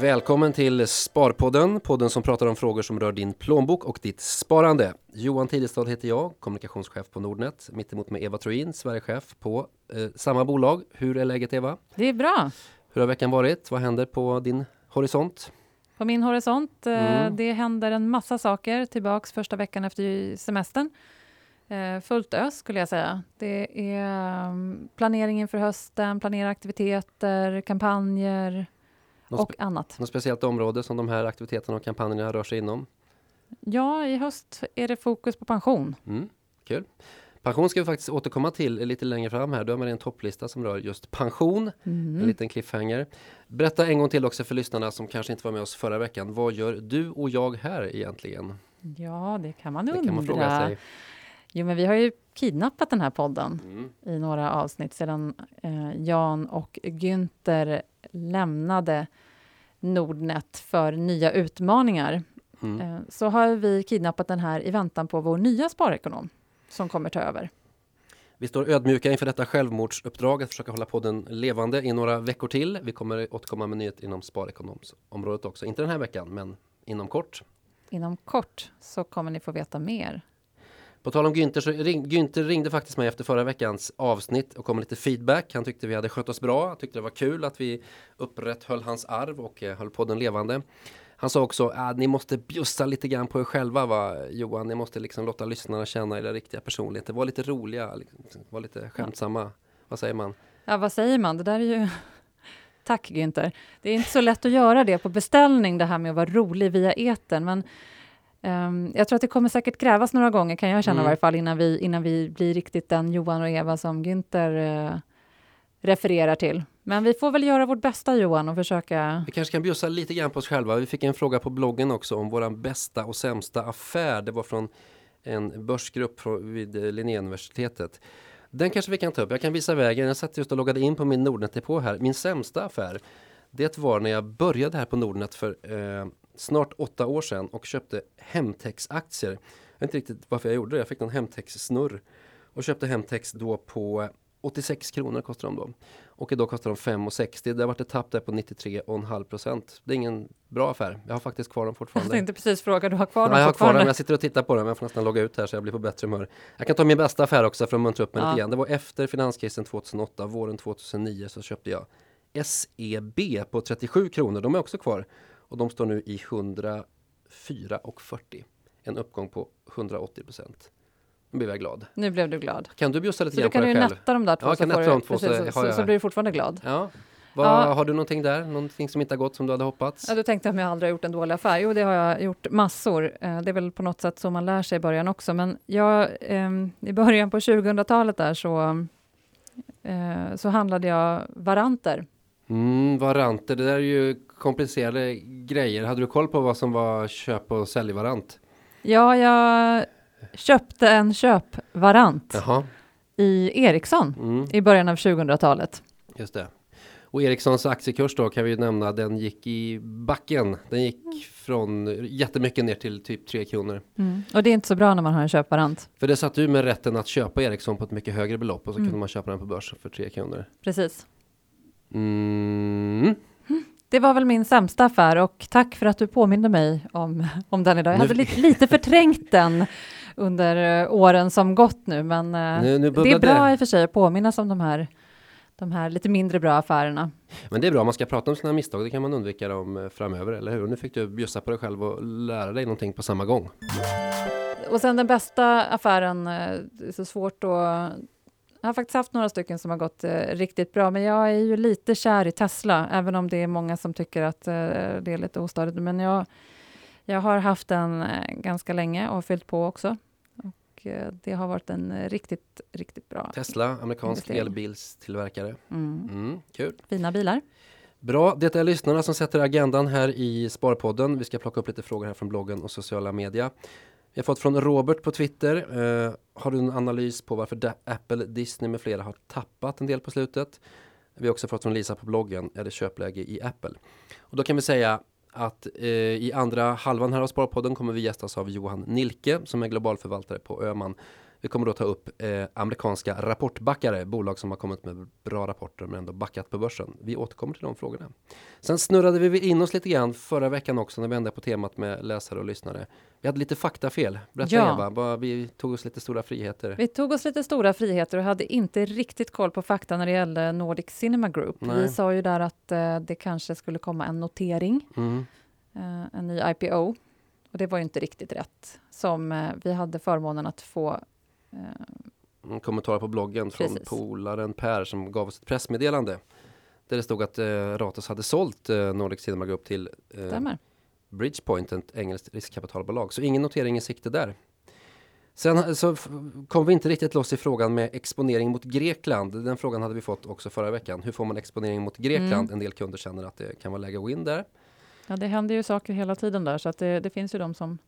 Välkommen till Sparpodden, podden som pratar om frågor som rör din plånbok och ditt sparande. Johan Tidestad heter jag, kommunikationschef på Nordnet. Mitt emot med Eva Troin, Sverigechef på eh, samma bolag. Hur är läget Eva? Det är bra. Hur har veckan varit? Vad händer på din horisont? På min horisont, eh, Mm. det händer en massa saker. Tillbaks första veckan efter semestern. Eh, fullt ös skulle jag säga. Det är um, planering inför hösten, planera aktiviteter, kampanjer och annat. något speciellt område som de här aktiviteterna och kampanjerna rör sig inom? Ja, i höst är det fokus på pension. Mm, kul. Pension ska vi faktiskt återkomma till lite längre fram här. Du har med en topplista som rör just pension. En Mm. liten cliffhanger. Berätta en gång till också för lyssnarna som kanske inte var med oss förra veckan. Vad gör du och jag här egentligen? Ja, det kan man Det undra. kan man fråga sig. Jo, men vi har ju kidnappat den här podden Mm. i några avsnitt sedan eh, Jan och Günther lämnade Nordnet för nya utmaningar. Mm. Eh, så har vi kidnappat den här i väntan på vår nya sparekonom som kommer ta över. Vi står ödmjuka inför detta självmordsuppdrag att försöka hålla podden levande i några veckor till. Vi kommer återkomma med nyhet inom sparekonomsområdet också. Inte den här veckan, men inom kort. Inom kort så kommer ni få veta mer. På tal om Günther så ring, Günther ringde faktiskt mig efter förra veckans avsnitt och kom med lite feedback. Han tyckte vi hade skött oss bra. Tyckte det var kul att vi upprätthöll hans arv och eh, höll podden levande. Han sa också att ni måste bjussa lite grann på er själva va, Johan. Ni måste liksom låta lyssnarna känna era riktiga personligheter. Var lite roliga, liksom, var lite skämtsamma. Vad säger man? Ja, vad säger man? Det där är ju... Tack Günther. Det är inte så lätt att göra det på beställning, det här med att vara rolig via etern. Men ehm, jag tror att det kommer säkert krävas några gånger, kan jag känna Mm. i varje fall, innan vi, innan vi blir riktigt den Johan och Eva som Günther eh, refererar till. Men vi får väl göra vårt bästa Johan och försöka... Vi kanske kan bjussa lite grann på oss själva. Vi fick en fråga på bloggen också om våran bästa och sämsta affär. Det var från en börsgrupp vid eh, Linnéuniversitetet. Den kanske vi kan ta upp. Jag kan visa vägen. Jag satt just och loggade in på min Nordnet-depå här. Min sämsta affär, det var när jag började här på Nordnet för eh, snart åtta år sedan och köpte Hemtex-aktier. Jag vet inte riktigt varför jag gjorde det. Jag fick någon Hemtex-snurr och köpte Hemtex då på 86 kronor kostar de då. Och idag kostar de 5,60. Det har varit ett tapp där på 93,5 procent. Det är ingen bra affär. Jag har faktiskt kvar dem Jag fortfarande. tänkte precis fråga, du har kvar Nej, dem jag har kvar dem, jag sitter och tittar på dem. Jag får nästan logga ut här så jag blir på bättre humör. Jag kan ta min bästa affär också för att muntra upp mig Ja. lite grann. Det var efter finanskrisen 2008, våren 2009 så köpte jag SEB på 37 kronor. De är också kvar och de står nu i 104,40. En uppgång på 180 procent. Nu blir jag glad. Nu blev du glad. Kan du bjussa lite Så grann du kan på ju dig själv? nätta de där två, Ja, kan så, får du, två, så precis, har så, jag- så blir du fortfarande glad. Ja. Vad, Ja. Har du någonting där? Någonting som inte har gått som du hade hoppats? Ja, du tänkte om jag aldrig har gjort en dålig affär. Jo, det har jag gjort massor. Eh, Det är väl på något sätt så man lär sig i början också. Men jag, ehm, i början på 2000-talet där så, eh, så handlade jag varanter. Mm, varanter, det där är ju komplicerade grejer. Hade du koll på vad som var köp och säljvarant? Ja, jag köpte en köpvarant Jaha, i Ericsson mm, i början av 2000-talet. just det. Och Ericssons aktiekurs då kan vi ju nämna, den gick i backen. Den gick från jättemycket ner till typ 3 kronor. Mm. Och det är inte så bra när man har en köpvarant. För det satt du med rätten att köpa Ericsson på ett mycket högre belopp och så Mm. kunde man köpa den på börsen för 3 kronor. Precis. Mm. Det var väl min sämsta affär och tack för att du påminde mig om, om den idag. Jag hade lite, lite förträngt den under eh, åren som gått nu, men eh, Nu, nu det är bra i och för sig att påminnas om de här, de här lite mindre bra affärerna. Men det är bra, man ska prata om sina misstag, det kan man undvika dem eh, framöver, eller hur? Nu fick du bjussa på dig själv och lära dig någonting på samma gång. Och sen den bästa affären, det är så svårt att... Jag har faktiskt haft några stycken som har gått eh, riktigt bra, men jag är ju lite kär i Tesla, även om det är många som tycker att eh, det är lite ostadigt. Men jag, jag har haft den eh, ganska länge och fyllt på också. Och eh, det har varit en eh, riktigt, riktigt bra. Tesla, amerikansk elbilstillverkare. Mm. Mm, kul. Fina bilar. Bra, det är lyssnarna som sätter agendan här i Sparpodden. Vi ska plocka upp lite frågor här från bloggen och sociala media. Vi har fått från Robert på Twitter. Eh, har du en analys på varför Apple, Disney med flera har tappat en del på slutet? Vi har också fått från Lisa på bloggen. Är det köpläge i Apple? Och då kan vi säga att eh, i andra halvan här av Sparpodden kommer vi gästas av Johan Nilke som är globalförvaltare på Öman. Vi kommer då ta upp eh, amerikanska rapportbackare, bolag som har kommit med bra rapporter men ändå backat på börsen. Vi återkommer till de frågorna. Sen snurrade vi in oss lite grann förra veckan också när vi ändrade på temat med läsare och lyssnare. Vi hade lite faktafel. Berätta Ja. Eva, vad, vi tog oss lite stora friheter. Vi tog oss lite stora friheter och hade inte riktigt koll på fakta när det gällde Nordic Cinema Group. Nej. Vi sa ju där att eh, det kanske skulle komma en notering, Mm. eh, en ny IPO. Och det var ju inte riktigt rätt. Som eh, vi hade förmånen att få eh, En kommentar på bloggen från Precis. polaren Per som gav oss ett pressmeddelande. Där det stod att eh, Ratos hade sålt eh, Nordic Cinema Group till eh. Bridgepoint, ett engelskt riskkapitalbolag. Så ingen notering i sikte där. Sen så f- kom vi inte riktigt loss i frågan med exponering mot Grekland. Den frågan hade vi fått också förra veckan. Hur får man exponering mot Grekland? Mm. En del kunder känner att det kan vara läge att gå in där. Ja, det händer ju saker hela tiden där, så att det, det finns ju de som...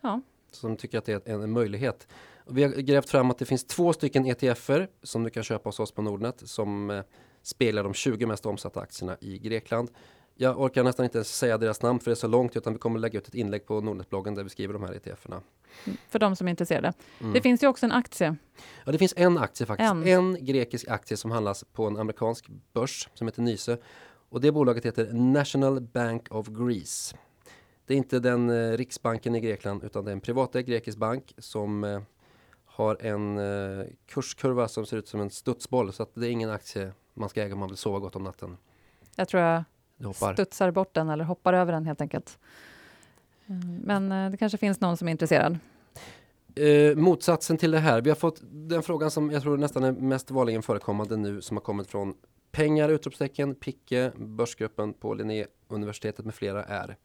Ja, Som tycker att det är en möjlighet. Och vi har grävt fram att det finns två stycken ETFer som du kan köpa hos oss på Nordnet som eh, speglar de 20 mest omsatta aktierna i Grekland. Jag orkar nästan inte säga deras namn för det är så långt utan vi kommer lägga ut ett inlägg på Nordnet-bloggen där vi skriver de här ETFerna. för de som är intresserade. Mm. Det finns ju också en aktie. Ja, det finns en aktie faktiskt. En. En. grekisk aktie som handlas på en amerikansk börs som heter Nyse. Och det bolaget heter National Bank of Greece. Det är inte den eh, riksbanken i Grekland utan det är en privatägd grekisk bank som eh, har en eh, kurskurva som ser ut som en studsboll. Så att det är ingen aktie man ska äga om man vill sova gott om natten. Jag tror jag studsar bort den eller hoppar över den helt enkelt. Mm, Men eh, det kanske finns någon som är intresserad. Eh, motsatsen till det här. Vi har fått den frågan som jag tror nästan är mest vanligen förekommande nu som har kommit från pengar, utropstecken, Picke, Börsgruppen på Linnéuniversitetet med flera är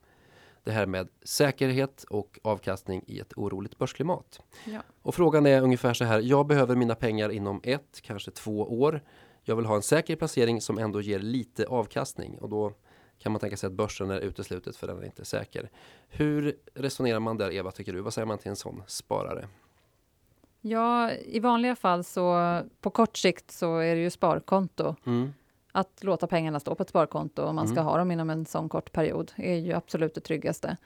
det här med säkerhet och avkastning i ett oroligt börsklimat. Ja. Och frågan är ungefär så här. Jag behöver mina pengar inom ett, kanske två år. Jag vill ha en säker placering som ändå ger lite avkastning och då kan man tänka sig att börsen är uteslutet för den är inte säker. Hur resonerar man där Eva tycker du? Vad säger man till en sån sparare? Ja, i vanliga fall så på kort sikt så är det ju sparkonto. Mm. Att låta pengarna stå på ett sparkonto om man ska Mm. ha dem inom en sån kort period är ju absolut det tryggaste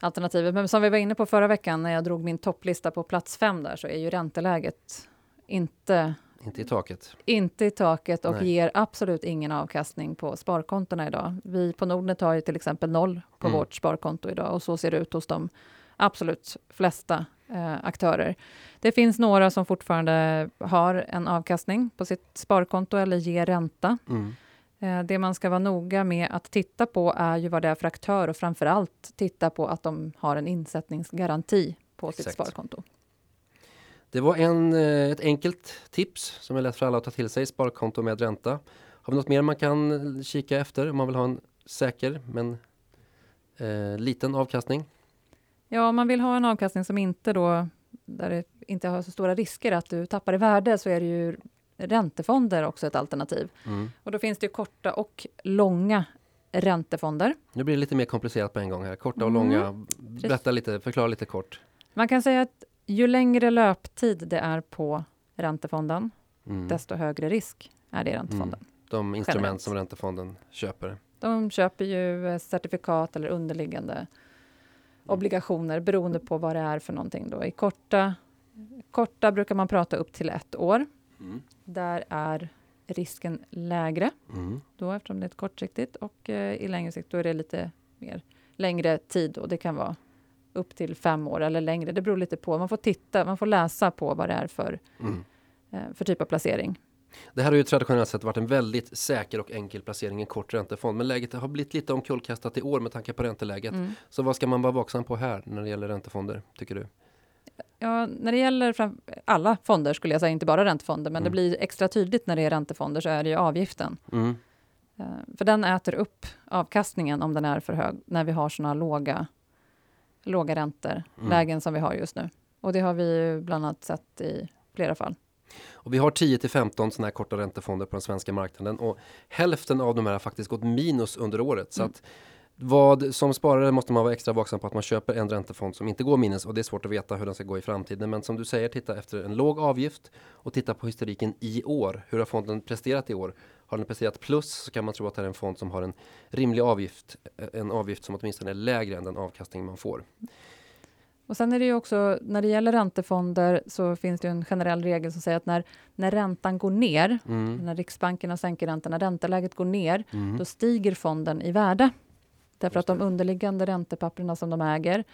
alternativet. Men som vi var inne på förra veckan när jag drog min topplista på plats fem där så är ju ränteläget inte, Inte i taket. inte i taket och Nej. ger absolut ingen avkastning på sparkontona idag. Vi på Nordnet har ju till exempel noll på Mm. vårt sparkonto idag och så ser det ut hos de absolut flesta aktörer. Det finns några som fortfarande har en avkastning på sitt sparkonto eller ger ränta. Mm. Eh, Det man ska vara noga med att titta på är ju vad det är för aktör och framför allt titta på att de har en insättningsgaranti på sitt Exakt. sparkonto. Det var en, eh, ett enkelt tips som är lätt för alla att ta till sig. Sparkonto med ränta. Har vi något mer man kan kika efter om man vill ha en säker men eh, liten avkastning? Ja, om man vill ha en avkastning som inte då, där det inte har så stora risker att du tappar i värde, så är det ju räntefonder också ett alternativ. Mm. Och då finns det ju korta och långa räntefonder. Nu blir det lite mer komplicerat på en gång här. Korta och Mm. långa. Berätta lite, förklara lite kort. Man kan säga att ju längre löptid det är på räntefonden, Mm. desto högre risk är det i räntefonden. De instrument generellt. som räntefonden köper. De köper ju certifikat eller underliggande obligationer beroende på vad det är för någonting. Då. I korta, korta brukar man prata upp till ett år. Mm. Där är risken lägre Mm. då eftersom det är kortsiktigt och eh, i längre sikt då är det lite mer längre tid och det kan vara upp till fem år eller längre. Det beror lite på. Man får titta, man får läsa på vad det är för, Mm. eh, för typ av placering. Det här har ju traditionellt sett varit en väldigt säker och enkel placering, en kort räntefond. Men läget har blivit lite omkullkastat i år med tanke på ränteläget. Mm. Så vad ska man vara vaksam på här när det gäller räntefonder, tycker du? Ja, när det gäller alla fonder skulle jag säga, inte bara räntefonder, men Mm. det blir extra tydligt när det är räntefonder så är det ju avgiften. Mm. Eh, För den äter upp avkastningen om den är för hög när vi har sådana låga, låga räntor, Mm. lägen som vi har just nu. Och det har vi ju bland annat sett i flera fall. Och vi har 10 till 15 sådana här korta räntefonder på den svenska marknaden och hälften av de här har faktiskt gått minus under året. Så Mm. att Vad som sparare måste man vara extra vaksam på att man köper en räntefond som inte går minus och det är svårt att veta hur den ska gå i framtiden. Men som du säger, titta efter en låg avgift och titta på historiken i år. Hur har fonden presterat i år? Har den presterat plus så kan man tro att det är en fond som har en rimlig avgift. En avgift som åtminstone är lägre än den avkastning man får. Och sen är det ju också, när det gäller räntefonder så finns det en generell regel som säger att när, när räntan går ner, mm. när Riksbanken sänker räntan, när ränteläget går ner, mm. då stiger fonden i värde. Därför att de underliggande räntepapperna som de äger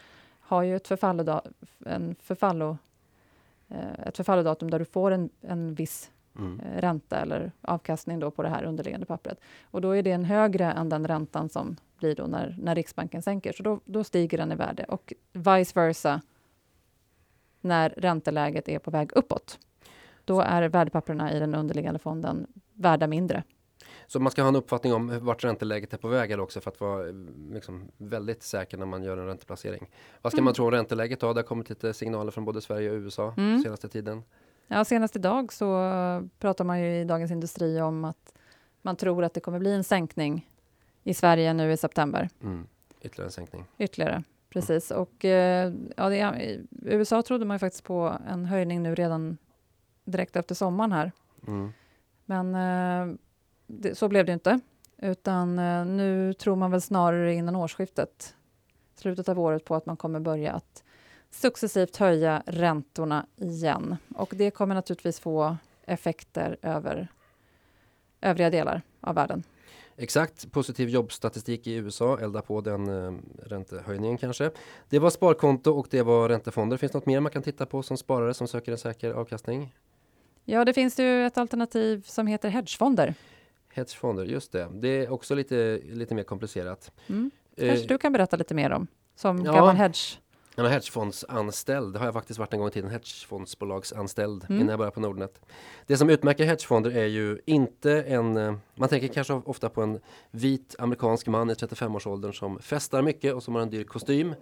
har ju ett, förfallodatum, en förfallo, eh, ett förfallodatum där du får en, en viss mm. Eh, ränta eller avkastning då på det här underliggande pappret. Och då är det en högre än den räntan som blir då när, när Riksbanken sänker. Så då, då stiger den i värde och vice versa när ränteläget är på väg uppåt. Då är värdepapperna i den underliggande fonden värda mindre. Så man ska ha en uppfattning om vart ränteläget är på väg också för att vara liksom, väldigt säker när man gör en ränteplacering. Vad ska mm. man tro om ränteläget då? Det har kommit lite signaler från både Sverige och USA mm. senaste tiden. Ja, senast idag så pratar man ju i Dagens Industri om att man tror att det kommer bli en sänkning i Sverige nu i september. Mm. Ytterligare en sänkning. Ytterligare, precis. Mm. Och eh, ja, det, i USA trodde man ju faktiskt på en höjning nu redan direkt efter sommaren här. Mm. Men eh, det, så blev det inte, utan eh, nu tror man väl snarare innan årsskiftet, slutet av året, på att man kommer börja att successivt höja räntorna igen. Och det kommer naturligtvis få effekter över övriga delar av världen. Exakt, positiv jobbstatistik i USA, elda på den eh, räntehöjningen kanske. Det var sparkonto och det var räntefonder. Finns det något mer man kan titta på som sparare som söker en säker avkastning? Ja, det finns ju ett alternativ som heter hedgefonder. Hedgefonder, just det. Det är också lite, lite mer komplicerat. Mm. Kanske eh, du kan berätta lite mer om som ja. gammal hedge en hedgefondsanställd. Det har jag faktiskt varit en gång i tiden. Hedgefondsbolagsanställd mm. innan jag började på Nordnet. Det som utmärker hedgefonder är ju inte en... Eh, man tänker kanske ofta på en vit amerikansk man i 35-årsåldern som festar mycket och som har en dyr kostym.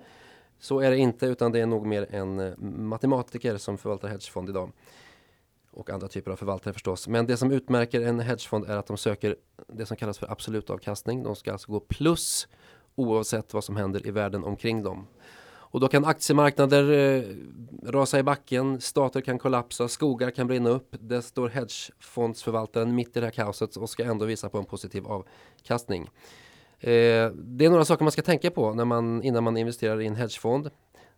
Så är det inte utan det är nog mer en eh, matematiker som förvaltar hedgefond idag. Och andra typer av förvaltare förstås. Men det som utmärker en hedgefond är att de söker det som kallas för absolut avkastning. De ska alltså gå plus oavsett vad som händer i världen omkring dem. Och då kan aktiemarknader eh, rasa i backen, stater kan kollapsa, skogar kan brinna upp. Det står hedgefondsförvaltaren mitt i det här kaoset och ska ändå visa på en positiv avkastning. Eh, det är några saker man ska tänka på när man, innan man investerar i en hedgefond.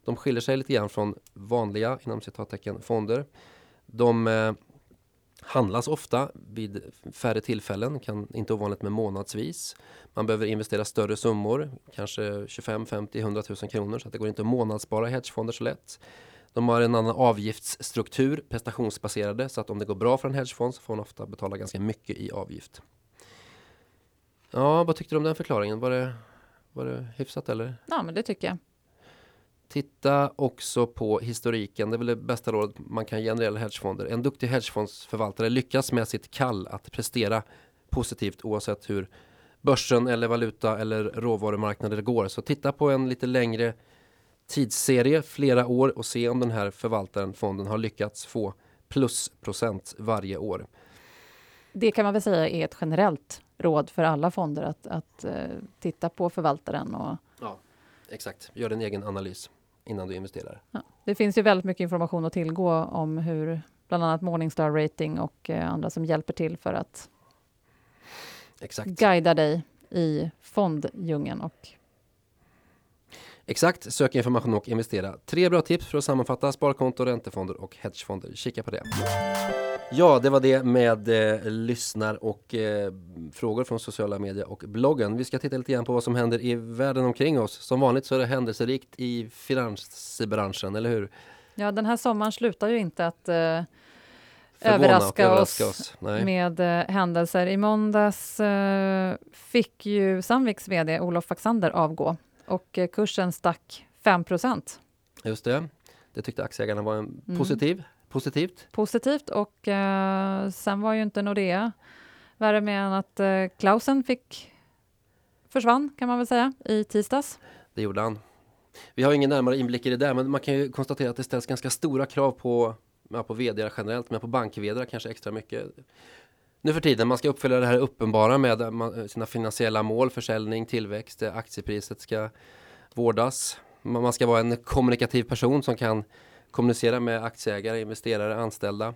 De skiljer sig lite grann från vanliga inom citattecken fonder. De eh, handlas ofta vid färre tillfällen, kan inte ovanligt med månadsvis. Man behöver investera större summor, kanske 25, 50, 100 000 kronor så att det går inte att månadsspara hedgefonder så lätt. De har en annan avgiftsstruktur, prestationsbaserade, så att om det går bra för en hedgefond så får man ofta betala ganska mycket i avgift. Ja, vad tyckte du om den förklaringen? Var det, var det hyfsat eller? Ja, men det tycker jag. Titta också på historiken. Det är väl det bästa rådet man kan ge när det gäller hedgefonder. En duktig hedgefondsförvaltare lyckas med sitt kall att prestera positivt oavsett hur börsen eller valuta eller råvarumarknader går. Så titta på en lite längre tidsserie, flera år och se om den här förvaltaren, fonden, har lyckats få plusprocent varje år. Det kan man väl säga är ett generellt råd för alla fonder att, att uh, titta på förvaltaren. Och... Ja, exakt. Gör en egen analys innan du investerar. Ja. Det finns ju väldigt mycket information att tillgå om hur bland annat Morningstar rating och uh, andra som hjälper till för att Exakt. guida dig i fonddjungeln och Exakt, sök information och investera. Tre bra tips för att sammanfatta sparkonto, räntefonder och hedgefonder. Kika på det. Ja, det var det med eh, lyssnar och eh, frågor från sociala medier och bloggen. Vi ska titta lite grann på vad som händer i världen omkring oss. Som vanligt så är det händelserikt i finansbranschen, eller hur? Ja, den här sommaren slutar ju inte att eh, överraska, överraska oss, oss. med eh, händelser. I måndags eh, fick ju Sandviks vd Olof Faxander avgå och eh, kursen stack 5 Just det. Det tyckte aktieägarna var en mm. positiv. Positivt. Positivt och eh, sen var ju inte Nordea värre med än att eh, Klausen fick försvann kan man väl säga i tisdags. Det gjorde han. Vi har ingen närmare inblick i det där men man kan ju konstatera att det ställs ganska stora krav på ja, på vd generellt, men på bank kanske extra mycket. nu för tiden. Man ska uppfylla det här uppenbara med sina finansiella mål, försäljning, tillväxt, aktiepriset ska vårdas. Man ska vara en kommunikativ person som kan kommunicera med aktieägare, investerare, anställda.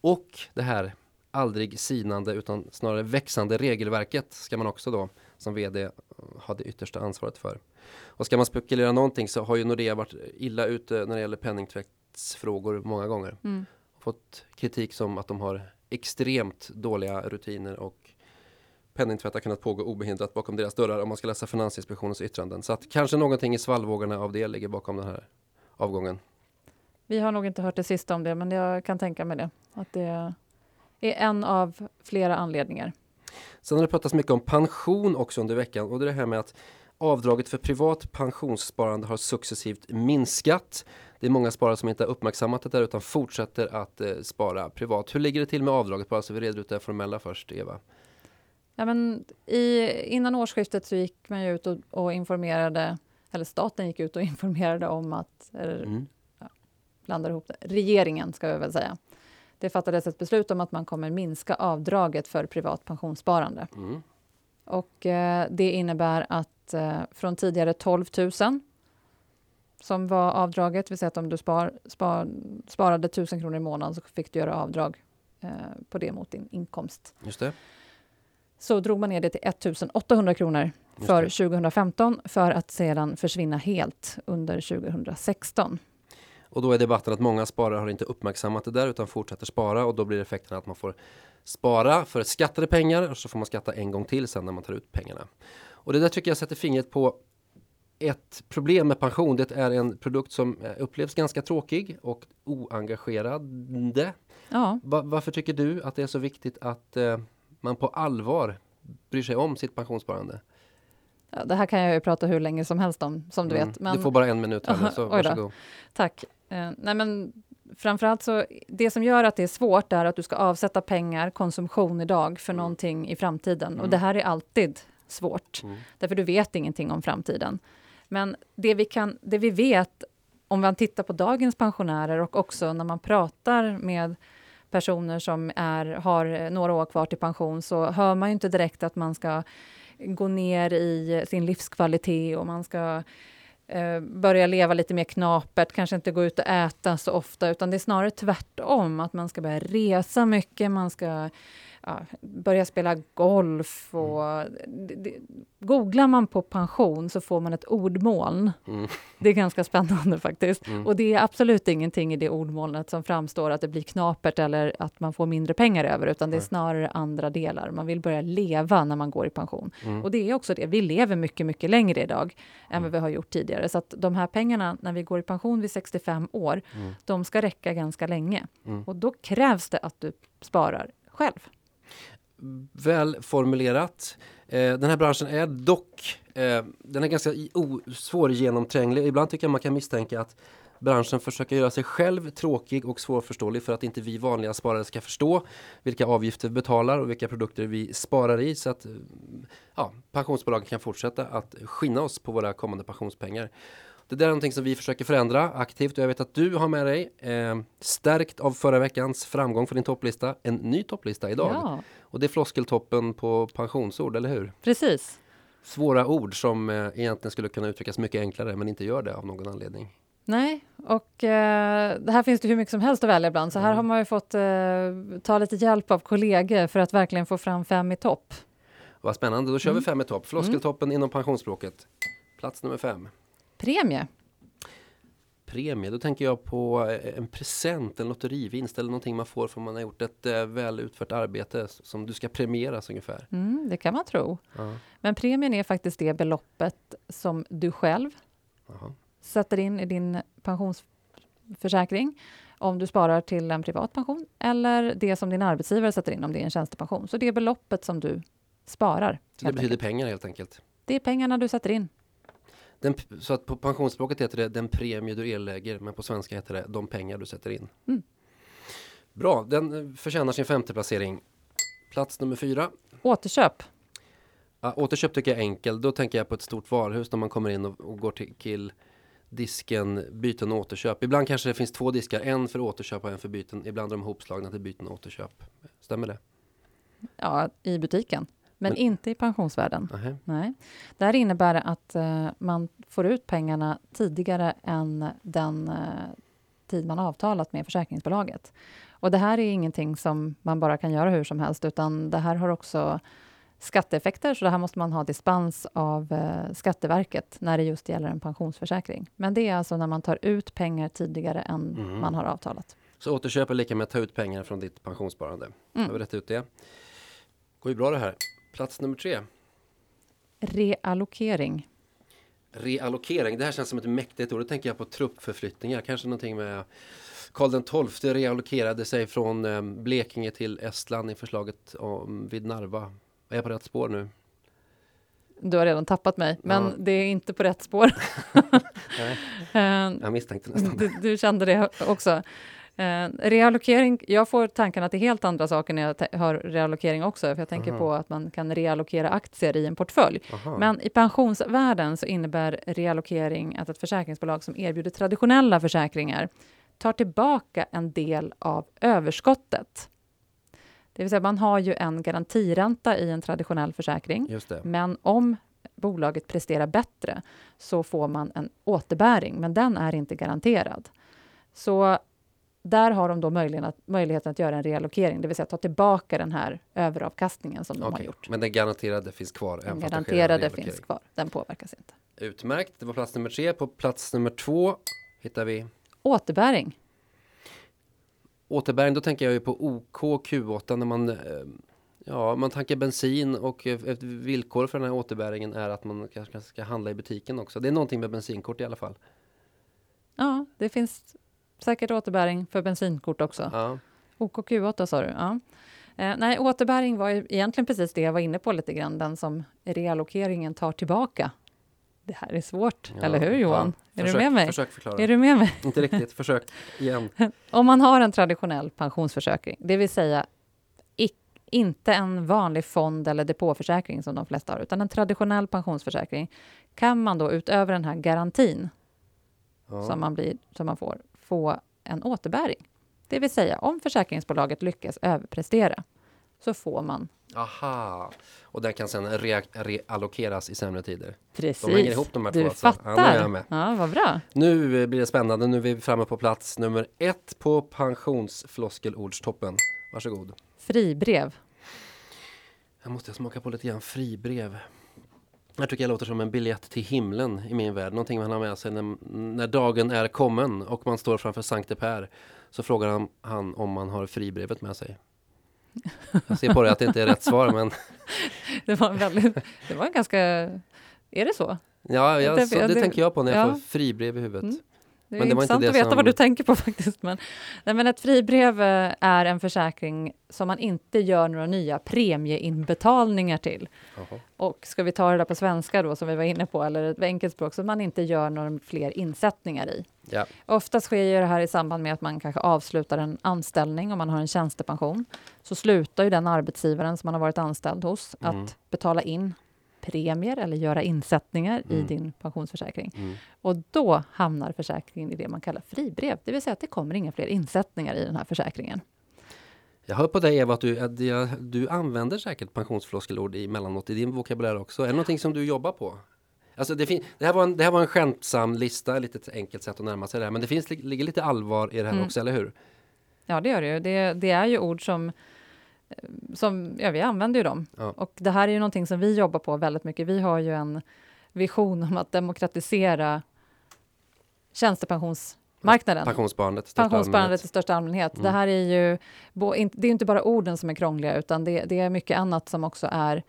Och det här aldrig sinande utan snarare växande regelverket ska man också då som vd ha det yttersta ansvaret för. Och ska man spekulera någonting så har ju Nordea varit illa ute när det gäller penningtvättsfrågor många gånger. Mm. Fått kritik som att de har extremt dåliga rutiner och penningtvätt har kunnat pågå obehindrat bakom deras dörrar om man ska läsa Finansinspektionens yttranden. Så att kanske någonting i svallvågorna av det ligger bakom den här avgången. Vi har nog inte hört det sista om det, men jag kan tänka mig det. Att det är en av flera anledningar. Sen har det pratats mycket om pension också under veckan och det här med att avdraget för privat pensionssparande har successivt minskat. Det är många sparare som inte har uppmärksammat det där utan fortsätter att eh, spara privat. Hur ligger det till med avdraget? Bara så vi reder ut det formella först, Eva. Ja, men i, innan årsskiftet så gick man ut och, och, informerade, eller staten gick ut och informerade om att, mm. Blandar ihop det, regeringen ska vi väl säga. Det fattades ett beslut om att man kommer minska avdraget för privat pensionssparande. Mm. Och eh, det innebär att eh, från tidigare 12 000 som var avdraget, vill säga att om du spar, spar, sparade 1000 kronor i månaden så fick du göra avdrag eh, på det mot din inkomst. Just det. Så drog man ner det till 1800 kronor för 2015 för att sedan försvinna helt under 2016. Och då är debatten att många sparare har inte uppmärksammat det där utan fortsätter spara och då blir effekten att man får spara för skattade pengar och så får man skatta en gång till sen när man tar ut pengarna. Och det där tycker jag sätter fingret på ett problem med pension. Det är en produkt som eh, upplevs ganska tråkig och oengagerande. Ja. Va varför tycker du att det är så viktigt att eh, man på allvar bryr sig om sitt pensionssparande? Ja, det här kan jag ju prata hur länge som helst om, som du mm. vet. Men... Du får bara en minut här, så varsågod. Tack. Eh, nej men framförallt så, det som gör att det är svårt är att du ska avsätta pengar, konsumtion idag, för mm. någonting i framtiden. Mm. Och det här är alltid svårt, mm. därför du vet ingenting om framtiden. Men det vi, kan, det vi vet, om man tittar på dagens pensionärer och också när man pratar med personer som är, har några år kvar till pension, så hör man ju inte direkt att man ska gå ner i sin livskvalitet och man ska eh, börja leva lite mer knapert, kanske inte gå ut och äta så ofta, utan det är snarare tvärtom, att man ska börja resa mycket, man ska ja, börja spela golf och... Det, det, googlar man på pension så får man ett ordmoln. Mm. Det är ganska spännande faktiskt. Mm. Och det är absolut ingenting i det ordmolnet som framstår att det blir knapert eller att man får mindre pengar över, utan det är snarare andra delar. Man vill börja leva när man går i pension. Mm. Och det är också det, vi lever mycket, mycket längre idag än vad mm. vi har gjort tidigare. Så att de här pengarna, när vi går i pension vid 65 år, mm. de ska räcka ganska länge. Mm. Och då krävs det att du sparar själv väl formulerat. Eh, den här branschen är dock eh, den är ganska svårgenomtränglig. Ibland tycker jag man kan misstänka att branschen försöker göra sig själv tråkig och svårförståelig för att inte vi vanliga sparare ska förstå vilka avgifter vi betalar och vilka produkter vi sparar i så att eh, ja, pensionsbolagen kan fortsätta att skinna oss på våra kommande pensionspengar. Det där är någonting som vi försöker förändra aktivt och jag vet att du har med dig eh, stärkt av förra veckans framgång för din topplista en ny topplista idag. Ja. Och det är floskeltoppen på pensionsord, eller hur? Precis. Svåra ord som eh, egentligen skulle kunna uttryckas mycket enklare men inte gör det av någon anledning. Nej, och eh, här finns det hur mycket som helst att välja bland. Så här mm. har man ju fått eh, ta lite hjälp av kollegor för att verkligen få fram fem i topp. Vad spännande, då kör mm. vi fem i topp. Floskeltoppen mm. inom pensionsspråket. Plats nummer fem. Premie. Premie, då tänker jag på eh, en present, en lotterivinst eller någonting man får för man har gjort ett äh, väl utfört arbete som du ska premieras ungefär. Mm, det kan man tro. Ja. Men premien är faktiskt det beloppet som du själv Aha. sätter in i din pensionsförsäkring om du sparar till en privat pension eller det som din arbetsgivare sätter in om det är en tjänstepension. Så det är beloppet som du sparar. Så det betyder enkelt. pengar helt enkelt? Det är pengarna du sätter in. Den, så att på pensionsspråket heter det den premie du erlägger men på svenska heter det de pengar du sätter in. Mm. Bra, den eh, förtjänar sin femte placering. Plats nummer fyra. Återköp. Ja, återköp tycker jag är enkel. Då tänker jag på ett stort varuhus när man kommer in och, och går till, till disken byten och återköp. Ibland kanske det finns två diskar, en för återköp och en för byten. Ibland är de ihopslagna till byten och återköp. Stämmer det? Ja, i butiken, men, Men- inte i pensionsvärlden. Nej. Det här innebär att eh, man får ut pengarna tidigare än den eh, tid man avtalat med försäkringsbolaget. Och det här är ingenting som man bara kan göra hur som helst, utan det här har också skatteeffekter, så det här måste man ha dispens av eh, Skatteverket när det just gäller en pensionsförsäkring. Men det är alltså när man tar ut pengar tidigare än Mhm. man har avtalat. Så återköp är lika med att ta ut pengar från ditt pensionssparande. Mm. Har vi rätt ut det? Går ju bra det här. Plats nummer tre. Reallokering. Reallokering. Det här känns som ett mäktigt ord. Då tänker jag på truppförflyttningar. Kanske någonting med Karl XII reallokerade sig från eh, Blekinge till Estland i förslaget om, vid Narva. Är jag på rätt spår nu? Du har redan tappat mig, men Ja. det är inte på rätt spår. Eh, Jag misstänkte nästan. Du, du kände det också. Eh, reallokering, jag får tankarna till helt andra saker när jag hör reallokering också, för jag tänker Aha. på att man kan reallokera aktier i en portfölj. Aha. Men i pensionsvärlden så innebär reallokering att ett försäkringsbolag som erbjuder traditionella försäkringar tar tillbaka en del av överskottet. Det vill säga, man har ju en garantiränta i en traditionell försäkring. Men om bolaget presterar bättre så får man en återbäring, men den är inte garanterad. Så där har de då möjligheten att, möjligheten att göra en reallokering, det vill säga ta tillbaka den här överavkastningen som de har Okej. gjort. Men den garanterade finns kvar. Den garanterade finns kvar, den påverkas inte. Utmärkt. Det var plats nummer tre. På plats nummer två hittar vi Återbäring. återbäring. Då tänker jag ju på OK Q8 när man eh, Ja, man tankar bensin och ett villkor för den här återbäringen är att man kanske ska handla i butiken också. Det är någonting med bensinkort i alla fall. Ja, det finns säkert återbäring för bensinkort också. Ja, OKQ8 sa du? Ja. Eh, nej, återbäring var egentligen precis det jag var inne på lite grann, den som reallokeringen tar tillbaka. Det här är svårt, ja, eller hur Johan? ja. är Försök- du med mig? Försök förklara. Är du med mig? Inte riktigt, försök igen. Om man har en traditionell pensionsförsäkring, det vill säga inte en vanlig fond eller depåförsäkring som de flesta har, utan en traditionell pensionsförsäkring, kan man då utöver den här garantin Ja. som, man blir, som man får, få en återbäring. Det vill säga, om försäkringsbolaget lyckas överprestera, så får man Aha, och den kan rea- reallokeras i sämre tider. precis. De hänger ihop de här du två alltså. Ja, fattar. nu är jag med. Ja, vad bra. Nu blir det spännande. Nu är vi framme på plats nummer ett på pensionsfloskelordstoppen. Varsågod. Fribrev. Jag måste smaka på lite grann fribrev. Jag tycker jag låter som en biljett till himlen i min värld. Någonting man har med sig när, när dagen är kommen och man står framför Sankte Per. Så frågar han, han om man har fribrevet med sig. Jag ser på det att det inte är rätt svar men Det var, en väldigt, det var en ganska... Är det så? ja, jag, så, det- tänker jag på när jag ja. får fribrev i huvudet. Mm. Det är Men det intressant det att veta som- vad du tänker på faktiskt. Men, nej, men ett fribrev eh, är en försäkring som man inte gör några nya premieinbetalningar till. Jaha. Och ska vi ta det där på svenska då, som vi var inne på, eller ett enkelt språk, så man inte gör några fler insättningar i. Ja. Oftast sker ju det här i samband med att man kanske avslutar en anställning, om man har en tjänstepension. Så slutar ju den arbetsgivaren som man har varit anställd hos Mm. att betala in premier eller göra insättningar i Mm. din pensionsförsäkring. Mm. Och då hamnar försäkringen i det man kallar fribrev, det vill säga att det kommer inga fler insättningar i den här försäkringen. Jag hör på dig Eva att du, att jag- du använder säkert pensionsfloskelord emellanåt i din vokabulär också. Är det någonting som du jobbar på? Alltså det, fin- det, här var en, det här var en skämtsam lista, lite enkelt sätt att närma sig det här. Men det finns, ligger lite allvar i det här Mm. också, eller hur? Ja, det gör det ju. Det, det är ju ord som, som ja, vi använder ju dem. Ja. Och det här är ju någonting som vi jobbar på väldigt mycket. Vi har ju en vision om att demokratisera tjänstepensionsmarknaden. Pensionssparandet. i största Pensionssparandet allmänhet. i största allmänhet. Mm. Det här är ju det är inte bara orden som är krångliga, utan det, det är mycket annat som också är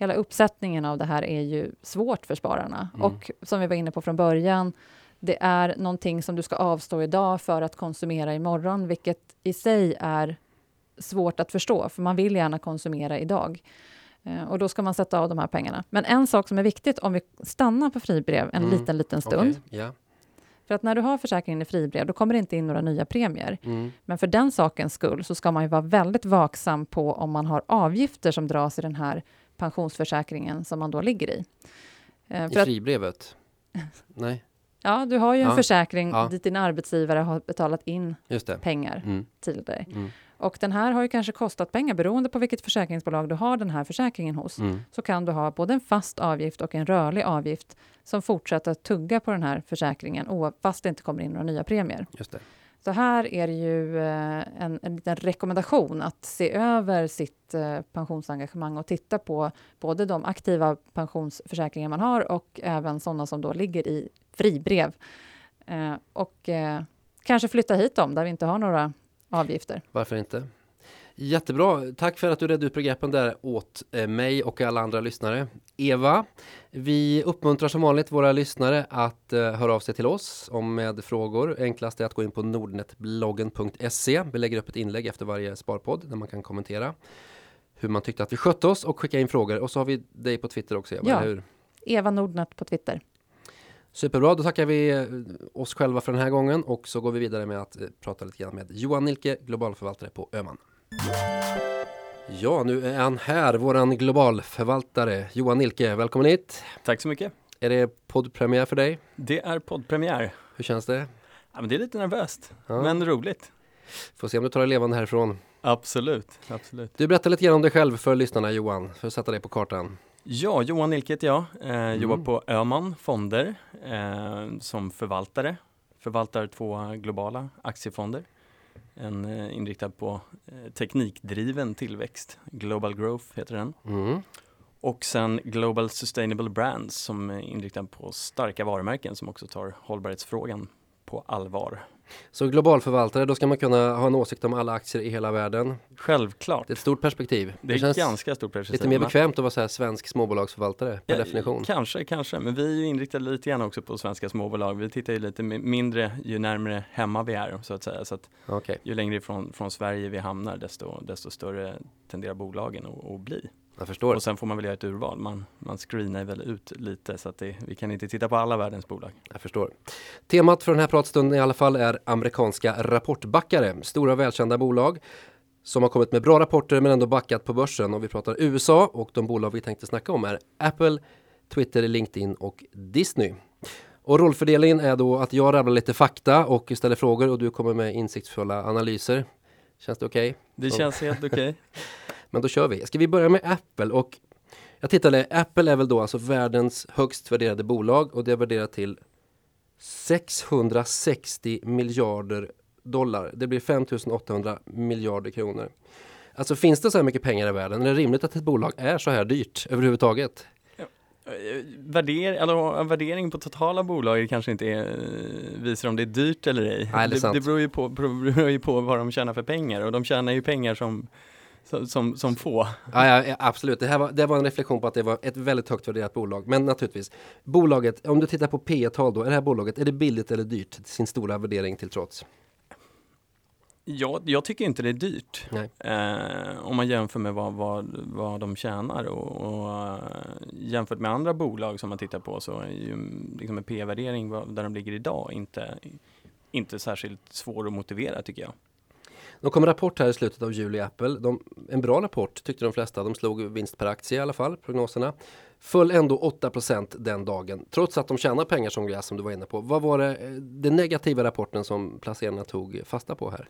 Hela uppsättningen av det här är ju svårt för spararna. Mm. Och som vi var inne på från början, det är någonting som du ska avstå idag för att konsumera imorgon, vilket i sig är svårt att förstå, för man vill gärna konsumera idag. Eh, Och då ska man sätta av de här pengarna. Men en sak som är viktigt om vi stannar på fribrev en Mm. liten, liten stund. Okej, Ja. För att när du har försäkringen i fribrev, då kommer det inte in några nya premier. Mm. Men för den sakens skull så ska man ju vara väldigt vaksam på om man har avgifter som dras i den här pensionsförsäkringen som man då ligger i. Eh, I fribrevet? Nej, ja, du har ju en Ja, försäkring ja. dit din arbetsgivare har betalat in pengar Mm. till dig. Mm. Och den här har ju kanske kostat pengar beroende på vilket försäkringsbolag du har den här försäkringen hos. Mm. Så kan du ha både en fast avgift och en rörlig avgift som fortsätter att tugga på den här försäkringen fast det inte kommer in några nya premier. Just det. Så här är det ju eh, en, en liten rekommendation att se över sitt eh, pensionsengagemang och titta på både de aktiva pensionsförsäkringar man har och även sådana som då ligger i fribrev. Eh, och kanske flytta hit dem där vi inte har några avgifter. Varför inte? Jättebra. Tack för att du redde ut begreppen där åt eh, mig och alla andra lyssnare. Eva, vi uppmuntrar som vanligt våra lyssnare att eh, höra av sig till oss om med frågor. Enklast är att gå in på nordnetbloggen.se. Vi lägger upp ett inlägg efter varje sparpodd där man kan kommentera hur man tyckte att vi skötte oss och skicka in frågor. Och så har vi dig på Twitter också, Eva, Ja. eller hur? Eva Nordnet på Twitter. Superbra, då tackar vi eh, oss själva för den här gången och så går vi vidare med att eh, prata lite grann med Johan Nilke, globalförvaltare på Öman. Ja, nu är han här, våran globalförvaltare Johan Nilke. Välkommen hit! Tack så mycket. Är det poddpremiär för dig? Det är poddpremiär. Hur känns det? Ja, men det är lite nervöst, Ja. men roligt. Får se om du tar dig levande härifrån. Absolut, absolut. Du berättar lite grann om dig själv för lyssnarna Johan, för att sätta dig på kartan. Ja, Johan Nilke heter jag. Eh, Mm. Jobbar på Öman Fonder eh, som förvaltare. Förvaltar två globala aktiefonder. En eh, inriktad på eh, teknikdriven tillväxt. Global Growth heter den. Mm. Och sen Global Sustainable Brands som är inriktad på starka varumärken som också tar hållbarhetsfrågan på allvar. Så globalförvaltare, då ska man kunna ha en åsikt om alla aktier i hela världen. Självklart. Det är ett stort perspektiv. Det är känns ganska stort perspektiv. lite mer bekvämt att vara så här svensk småbolagsförvaltare per Ja, definition. Kanske, kanske, men vi är ju inriktade lite grann också på svenska småbolag. Vi tittar ju lite mi- mindre ju närmare hemma vi är så att säga. Så att Okej, ju längre ifrån från Sverige vi hamnar desto, desto större tenderar bolagen att, att bli. Jag förstår. Och sen får man väl göra ett urval. Man, man screenar väl ut lite så att det, vi kan inte titta på alla världens bolag. Jag förstår. Temat för den här pratstunden i alla fall är amerikanska rapportbackare. Stora välkända bolag som har kommit med bra rapporter men ändå backat på börsen. Och vi pratar USA och de bolag vi tänkte snacka om är Apple, Twitter, LinkedIn och Disney. Och rollfördelningen är då att jag rabblar lite fakta och ställer frågor och du kommer med insiktsfulla analyser. Känns det okej? Det Så. känns helt okej. Men då kör vi. Ska vi börja med Apple? Och jag tittade, Apple är väl då alltså världens högst värderade bolag och det är värderat till 660 miljarder dollar. Det blir 5800 miljarder kronor. Alltså finns det så här mycket pengar i världen? Är det rimligt att ett bolag är så här dyrt överhuvudtaget? Eh, Värder, eller, värdering på totala bolag kanske inte är, eh, visar om det är dyrt eller ej. Nej, det det, det beror, ju på, beror ju på vad de tjänar för pengar och de tjänar ju pengar som, som, som, som få. Ja, ja, ja, absolut. Det, här var, det var en reflektion på att det var ett väldigt högt värderat bolag. Men naturligtvis, bolaget, om du tittar på P tal då, är det här bolaget, är det billigt eller dyrt? Sin stora värdering till trots. Jag, jag tycker inte det är dyrt. Eh, om man jämför med vad, vad, vad de tjänar och, och eh, jämfört med andra bolag som man tittar på så är ju liksom en P-värdering där de ligger idag inte, inte särskilt svår att motivera tycker jag. De kom en rapport här i slutet av juli Apple. De, en bra rapport tyckte de flesta. De slog vinst per aktie i alla fall, prognoserna. Föll ändå 8% den dagen, trots att de tjänar pengar som gräs som du var inne på. Vad var det, eh, det negativa rapporten som placerarna tog fasta på här?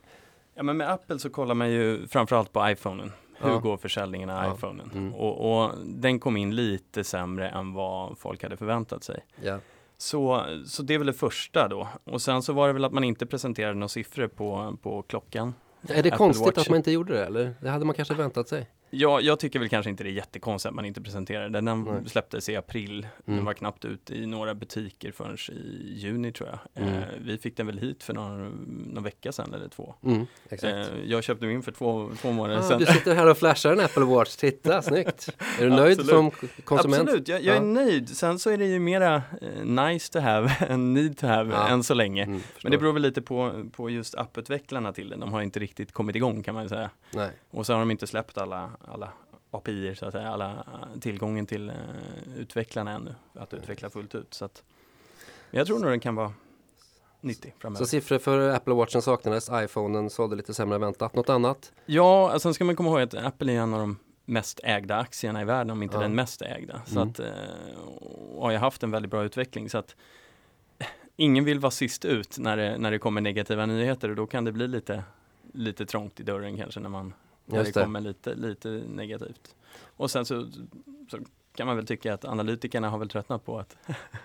Ja, men med Apple så kollar man ju framförallt på iPhonen. Hur Ja. går försäljningen av Ja. iPhonen? Mm. Och, och den kom in lite sämre än vad folk hade förväntat sig. Ja. Så, så det är väl det första då. Och sen så var det väl att man inte presenterade några siffror på, på klockan. Är det Apple konstigt Watch. att man inte gjorde det eller? Det hade man kanske väntat sig. Ja, jag tycker väl kanske inte det är jättekonstigt att man inte presenterade den. Den Nej. släpptes i april. Den Mm. var knappt ute i några butiker förrän i juni tror jag. Mm. Eh, vi fick den väl hit för någon, någon vecka sedan eller två. Mm. Eh, jag köpte min för två, två månader Ah, sedan. du sitter här och flashar en Apple Watch. Titta, snyggt. Är du nöjd som konsument? Absolut, jag, jag är Ja. nöjd. Sen så är det ju mera eh, nice to have än need to have Ja. än så länge. Mm, Men det beror väl lite på, på just apputvecklarna till den. De har inte riktigt kommit igång kan man säga. Nej. Och så har de inte släppt alla, alla API så att säga, alla eh, tillgången till eh, utvecklarna ännu. Att utveckla fullt ut. Så att, jag tror nog den kan vara nyttig framöver. Så siffror för Apple Watchen saknades, iPhonen sålde lite sämre än väntat. Något annat? Ja, alltså, sen ska man komma ihåg att Apple är en av de mest ägda aktierna i världen, om inte Ja. den mest ägda. Så Mm. att, eh, och har ju haft en väldigt bra utveckling. Så att ingen vill vara sist ut när det, när det kommer negativa nyheter och då kan det bli lite, lite trångt i dörren kanske när man när Just det det. kommer lite, lite negativt. Och sen så, så kan man väl tycka att analytikerna har väl tröttnat på att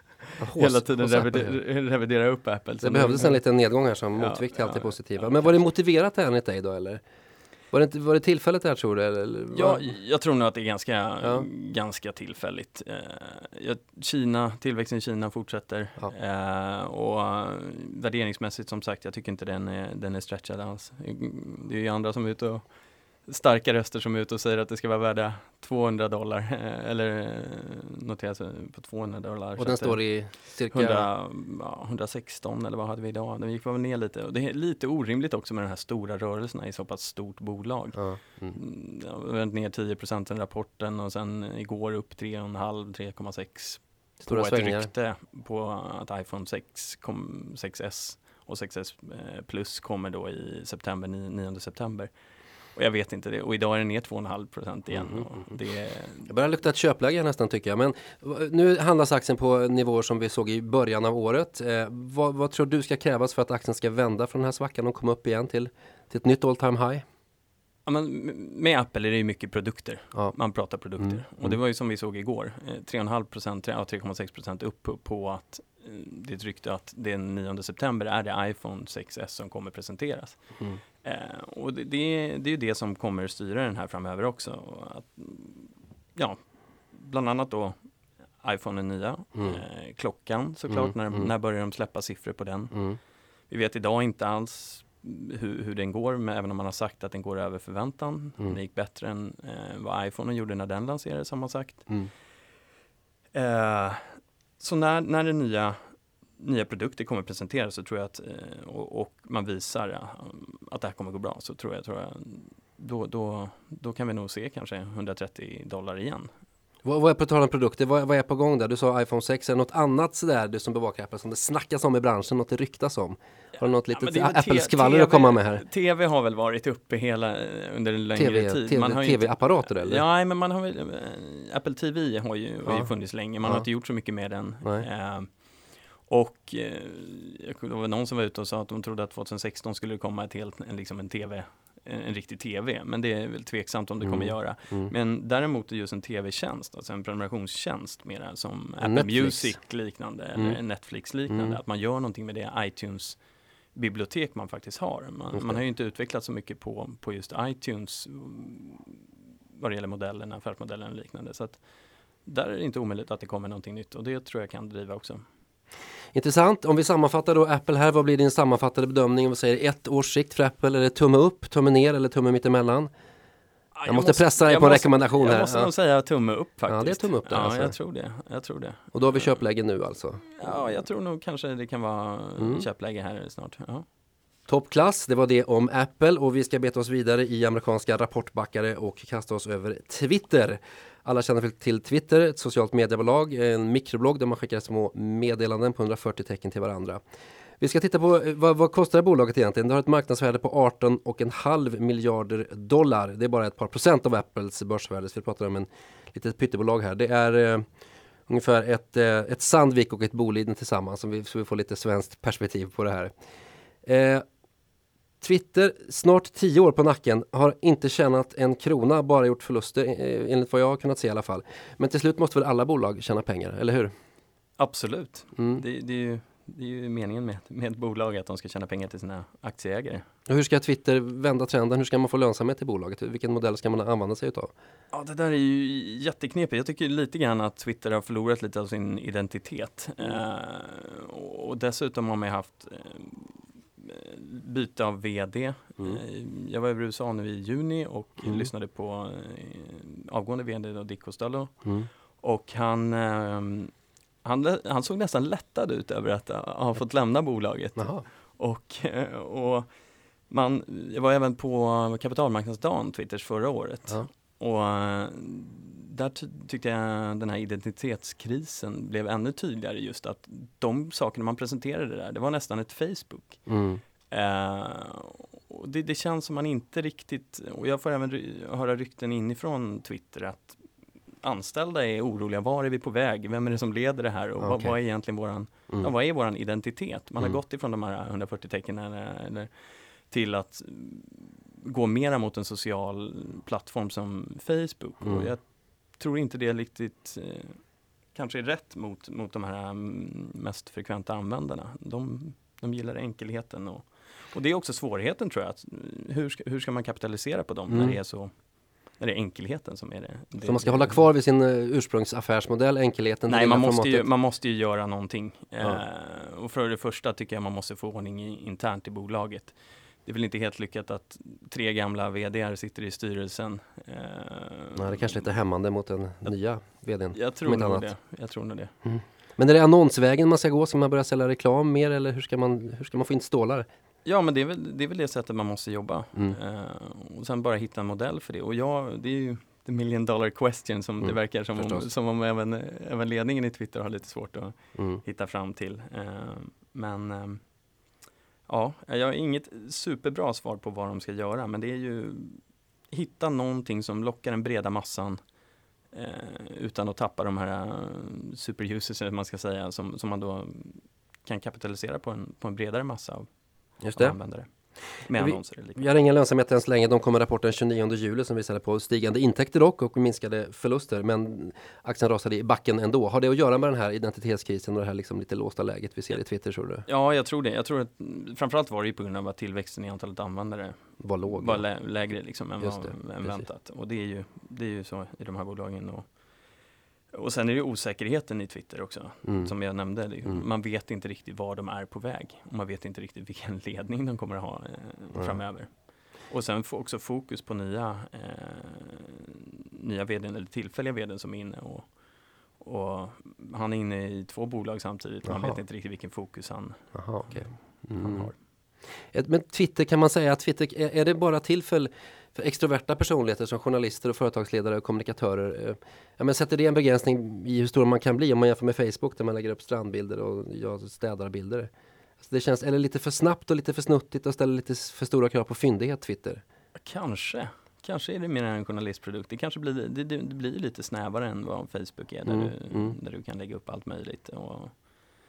hela tiden Apple. revidera, upp Apple. Det behövdes nu- en liten nedgång här som Ja, motvikt till allt det ja, positiva. ja, Men var det motiverat det enligt dig då eller? Var det, var det tillfället det här tror du? Eller? Ja, jag tror nog att det är ganska, Ja. ganska tillfälligt. Eh, ja, Kina, tillväxten i Kina fortsätter Ja. eh, och eh, värderingsmässigt som sagt, jag tycker inte den är, den är stretchad alls. Det är ju andra som är ute och starka röster som är ute och säger att det ska vara värda 200 dollar eh, eller eh, noteras på 200 dollar. Och den står i cirka... 100, ja, 116 eller vad hade vi idag? Den gick väl ner lite. Och det är lite orimligt också med de här stora rörelserna i så pass stort bolag. Ja, mm. Mm, vänt ner 10% sen rapporten och sen igår upp 3,5, 3,6 Stora på svängar. ett rykte på att iPhone 6 kom, 6S och 6S eh, plus kommer då i september, 9, 9 september. Och jag vet inte det. Och idag är den ner 2,5 procent igen. Mhm. det Det börjar lukta ett köpläge nästan tycker jag. Men nu handlas aktien på nivåer som vi såg i början av året. Eh, vad, vad tror du ska krävas för att aktien ska vända från den här svackan och komma upp igen till, till ett nytt all time high? ja, men med Apple är det ju mycket produkter. Ja. Man pratar produkter. Mm, Och det var ju som vi såg igår. Eh, 3,5 procent, ja, 3,6 procent upp på, på att eh, det är ett rykte att den 9 september är det iPhone 6S som kommer presenteras. Mm. Eh, och det, det, är- det är ju det som kommer styra den här framöver också. Att, ja, bland annat då iPhone är nya, Mm. eh, klockan såklart, Mm, när, mm. när börjar de släppa siffror på den? Mm. Vi vet idag inte alls hur, hur den går, men även om man har sagt att den går över förväntan. Mm. Den gick bättre än eh, vad iPhone gjorde när den lanserades, har man sagt. Mm. Eh, så när, när den nya, nya produkter kommer presenteras så tror jag att, eh, och, och man visar ja, att det här kommer gå bra, så tror jag, tror jag då, då, då kan vi nog se kanske 130 dollar igen. Vad, vad är på tal om produkter, vad, vad är på gång där? Du sa iPhone 6, är det något annat sådär du som bevakar Apple som det snackas om i branschen, något det ryktas om? Har du något litet Apple-skvaller att komma med här? TV har väl varit uppe hela eh, under en längre TV, tid. TV, har TV-apparater eller? Ja, men man har väl, eh, Apple TV har ju, har Ja. ju funnits länge, man Ja. har inte gjort så mycket med den. Eh, och eh, det var någon som var ute och sa att de trodde att 2016 skulle det komma ett helt, en, liksom en TV, en, riktig TV, men det är väl tveksamt om det kommer Mm. göra. Mm. Men däremot är just en TV-tjänst, alltså en prenumerationstjänst mera som Apple Netflix. Music liknande eller Mm. Netflix liknande, Mm. att man gör någonting med det iTunes bibliotek man faktiskt har. Man, det. man har ju inte utvecklat så mycket på, på just iTunes mm, vad det gäller modellerna, affärsmodellerna och liknande. Så att där är det inte omöjligt att det kommer någonting nytt och det tror jag kan driva också. Intressant. Om vi sammanfattar då Apple här, vad blir din sammanfattade bedömning? Vad säger ett års sikt för Apple? Är det tumme upp, tumme ner eller tumme mittemellan? Jag måste pressa dig jag på en måste- rekommendation jag här. måste Ja. nog säga tumme upp faktiskt. Ja, det är tumme upp där, Ja, alltså. jag tror det. Jag tror det. Och då har vi köpläge nu alltså. Ja, jag tror nog kanske det kan vara Mm. köpläge här snart. Ja. Toppklass, det var det om Apple och vi ska beta oss vidare i amerikanska rapportbackare och kasta oss över Twitter. Alla känner väl till Twitter, ett socialt mediebolag, en mikroblogg där man skickar små meddelanden på 140 tecken till varandra. Vi ska titta på eh, vad, vad kostar bolaget egentligen? Det har ett marknadsvärde på 18,5 miljarder dollar. Det är bara ett par procent av Apples börsvärde, så vi pratar om en litet pyttebolag här. Det är eh, ungefär ett, eh, ett Sandvik och ett Boliden tillsammans, så vi, så vi får lite svenskt perspektiv på det här. Eh, Twitter, snart tio år på nacken, har inte tjänat en krona, bara gjort förluster eh, enligt vad jag har kunnat se i alla fall. Men till slut måste väl alla bolag tjäna pengar, eller hur? Absolut. Mm. Det, det, är ju, det är ju meningen med, med ett bolag att de ska tjäna pengar till sina aktieägare. Och hur ska Twitter vända trenden? Hur ska man få lönsamhet i bolaget? Vilken modell ska man använda sig utav? Ja, det där är ju jätteknepigt. Jag tycker lite grann att Twitter har förlorat lite av sin identitet. Eh, och dessutom har man haft eh, byte av VD. Mm. Eh, jag var i USA nu i juni och Mm. lyssnade på eh, avgående VD då, Dick Costello. Mm. Och han, eh, han, han såg nästan lättad ut över att ha ha fått lämna bolaget. Jaha. Och, eh, och man, jag var även på kapitalmarknadsdagen, Twitters förra året. Ja. Och eh, där ty tyckte jag den här identitetskrisen blev ännu tydligare just att de sakerna man presenterade där, det var nästan ett Facebook. Mm. Eh, och det, det känns som man inte riktigt, och jag får även höra rykten inifrån Twitter att anställda är oroliga, var är vi på väg, vem är det som leder det här och vad, Okej. vad är egentligen våran, Mm. ja, vad är våran identitet? Man Mm. har gått ifrån de här 140 tecken eller, eller till att gå mera mot en social plattform som Facebook. Mm. Och jag tror inte det är riktigt eh, kanske är rätt mot, mot de här mm, mest frekventa användarna. De, de gillar enkelheten och, och det är också svårigheten tror jag. Att, eh, hur, ska, hur ska man kapitalisera på dem Mm. när det är så när det är enkelheten som är det. det Så man ska hålla kvar vid sin eh, ursprungsaffärsmodell, enkelheten. Nej, man måste, ju, man måste ju göra någonting. Ja. Eh, och för det första tycker jag man måste få ordning i, internt i bolaget. Det är väl inte helt lyckat att tre gamla VD sitter i styrelsen. Eh, Nej, det är kanske är lite hämmande mot den nya vdn. Jag tror nog det. Jag tror nog det. Men är det annonsvägen man ska gå? Ska man börja sälja reklam mer eller hur ska man, hur ska man få in stålar? Ja, men det är väl det, är väl det sättet man måste jobba. Mm. Eh, och sen bara hitta en modell för det. Och jag, det är ju the million dollar question som Mm, det verkar som om, förstås. som om även, även ledningen i Twitter har lite svårt att Mm. hitta fram till. Eh, men eh, ja, jag har inget superbra svar på vad de ska göra, men det är ju hitta någonting som lockar den breda massan utan att tappa de här uh, superusers, man ska säga, som, som man då kan kapitalisera på en, på en bredare massa av, Just det. användare. Med Vi- annonser eller. Vi har ingen lönsamhet än så länge. De kom med rapporten 29 juli som visade på stigande intäkter dock och minskade förluster. Men aktien rasade i backen ändå. Har det att göra med den här identitetskrisen och det här liksom lite låsta läget vi ser i Twitter tror du? Ja, jag tror det. Jag tror att framförallt var det på grund av att tillväxten i antalet användare Var låg? var lä lägre liksom än, vad, det, än väntat. Och det är, ju, det är ju så i de här bolagen. Och, och sen är det osäkerheten i Twitter också. Mm. Som jag nämnde. Mm. Man vet inte riktigt var de är på väg. Och man vet inte riktigt vilken ledning de kommer att ha eh, framöver. Och sen också fokus på nya, eh, nya vdn eller tillfälliga vdn som är inne. Och, och han är inne i två bolag samtidigt. Man vet inte riktigt vilken fokus han, Jaha, okej. han Mm. har. Ett- Men Twitter kan man säga att Twitter, är, är det bara till för, för extroverta personligheter som journalister och företagsledare och kommunikatörer? Eh, Ja, men sätter det en begränsning i hur stor man kan bli om man jämför med Facebook där man lägger upp strandbilder och jag städar bilder? Alltså det känns, eller lite för snabbt och lite för snuttigt och ställer lite för stora krav på fyndighet Twitter. Kanske. Kanske är det mer en journalistprodukt. Det kanske blir, det, det, det blir lite snävare än vad Facebook är där, Mm, du, mm. där du kan lägga upp allt möjligt. Och,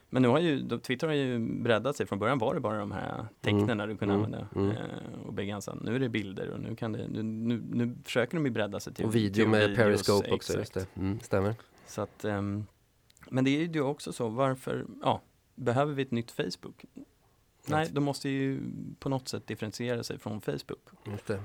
men nu har ju, Twitter har ju breddat sig. Från början var det bara de här tecknen du kunde mm, använda mm. eh, och begränsa. Nu är det bilder och nu, kan det, nu, nu, nu försöker de ju bredda sig till Och video till med videos, Periscope också. exakt. Just det. Mm, stämmer. Så att, ehm, men det är ju också så, varför, ja, behöver vi ett nytt Facebook? Nej, de måste ju på något sätt differentiera sig från Facebook. Just det.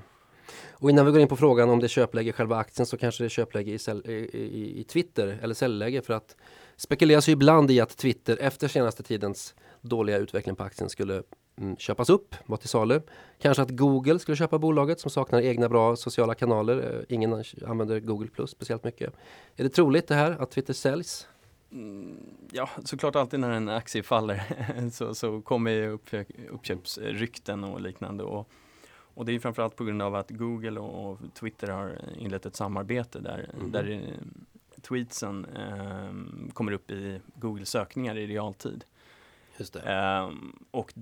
Och innan vi går in på frågan om det är köpläge i själva aktien så kanske det är köpläge i, i, i Twitter eller säljläge för att spekuleras ju ibland i att Twitter efter senaste tidens dåliga utveckling på aktien skulle mm, köpas upp, vara till salu. Kanske att Google skulle köpa bolaget som saknar egna bra sociala kanaler. Eh, Ingen använder Google Plus speciellt mycket. Är det troligt det här att Twitter säljs? Mm, Ja, såklart alltid när en aktie faller så, så kommer ju upp, uppköpsrykten och liknande. Och, och det är framförallt på grund av att Google och, och Twitter har inlett ett samarbete där, Mhm. där tweetsen eh, kommer upp i Googles sökningar i realtid. Just Ehm, och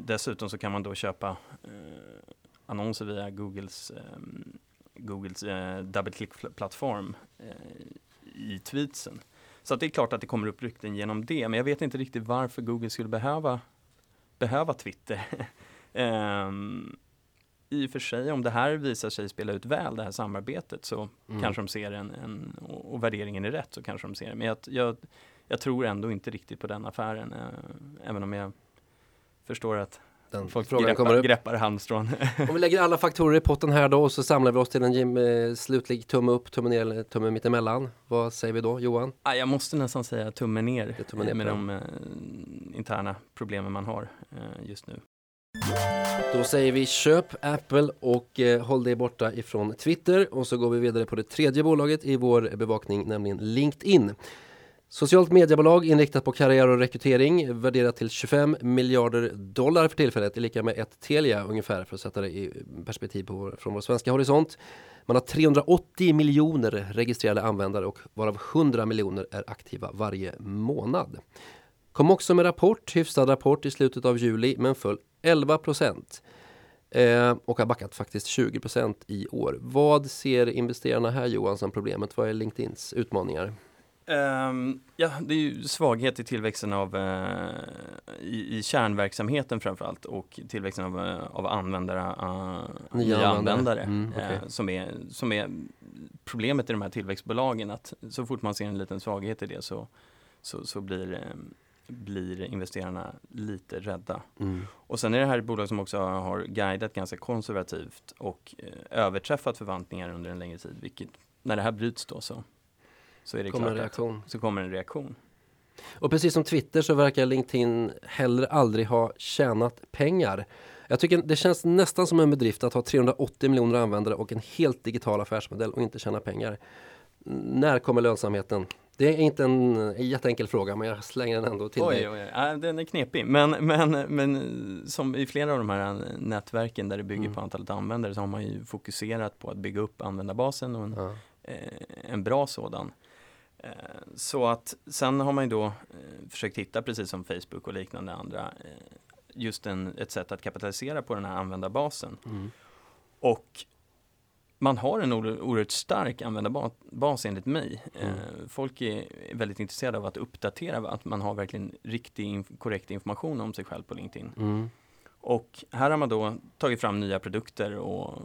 dessutom så kan man då köpa eh, annonser via Googles, ehm, Googles eh, double click-plattform eh, i tweetsen. Så det är klart att det kommer upp rykten genom det, men jag vet inte riktigt varför Google skulle behöva, behöva Twitter. Ehm, I och för sig, om det här visar sig spela ut väl, det här samarbetet, så Mm. kanske de ser en, en och, värderingen är rätt, så kanske de ser det. Men jag, jag, jag tror ändå inte riktigt på den affären, eh, även om jag förstår att Den folk frågan kommer greppar, upp. greppar halmstrån. Om vi lägger alla faktorer i potten här då och så samlar vi oss till en gem- eh, slutlig tumme upp, tumme ner, eller tumme mittemellan. Vad säger vi då Johan? Ah, jag måste nästan säga tummen ner, tummen ner med de eh, interna problemen man har eh, just nu. Då säger vi köp Apple och eh, håll dig borta ifrån Twitter och så går vi vidare på det tredje bolaget i vår bevakning, nämligen LinkedIn. Socialt mediebolag inriktat på karriär och rekrytering värderat till 25 miljarder dollar för tillfället, är lika med ett Telia ungefär för att sätta det i perspektiv på vår, från vår svenska horisont. Man har 380 miljoner registrerade användare och varav 100 miljoner är aktiva varje månad. Kom också med rapport, hyfsad rapport i slutet av juli men föll 11 procent. Eh, och har backat faktiskt 20 procent i år. Vad ser investerarna här Johan som problemet? Vad är LinkedIns utmaningar? Um, ja, det är ju svaghet i tillväxten av uh, i, i kärnverksamheten framförallt och tillväxten av, uh, av användare, uh, nya, nya användare, mm, okay. som, är, som är problemet i de här tillväxtbolagen att så fort man ser en liten svaghet i det så, så, så blir, blir investerarna lite rädda. Mm. Och sen är det här ett bolag som också har guidat ganska konservativt och överträffat förväntningar under en längre tid, vilket när det här bryts då så så är det kommer klart en reaktion. Att, så kommer en reaktion. Och precis som Twitter så verkar LinkedIn heller aldrig ha tjänat pengar. Jag tycker det känns nästan som en bedrift att ha 380 miljoner användare och en helt digital affärsmodell och inte tjäna pengar. När kommer lönsamheten? Det är inte en jätteenkel fråga men jag slänger den ändå till oj, dig. Oj, oj. Ja, den är knepig men, men, men som i flera av de här nätverken där det bygger mm. på antalet användare så har man ju fokuserat på att bygga upp användarbasen och en, ja. eh, en bra sådan. Eh, så att sen har man ju då eh, försökt hitta, precis som Facebook och liknande andra, eh, just en, ett sätt att kapitalisera på den här användarbasen. Mm. Och man har en oerhört stark användarbas enligt mig. Mm. Folk är väldigt intresserade av att uppdatera, att man har verkligen riktig, korrekt information om sig själv på LinkedIn. Mm. Och här har man då tagit fram nya produkter och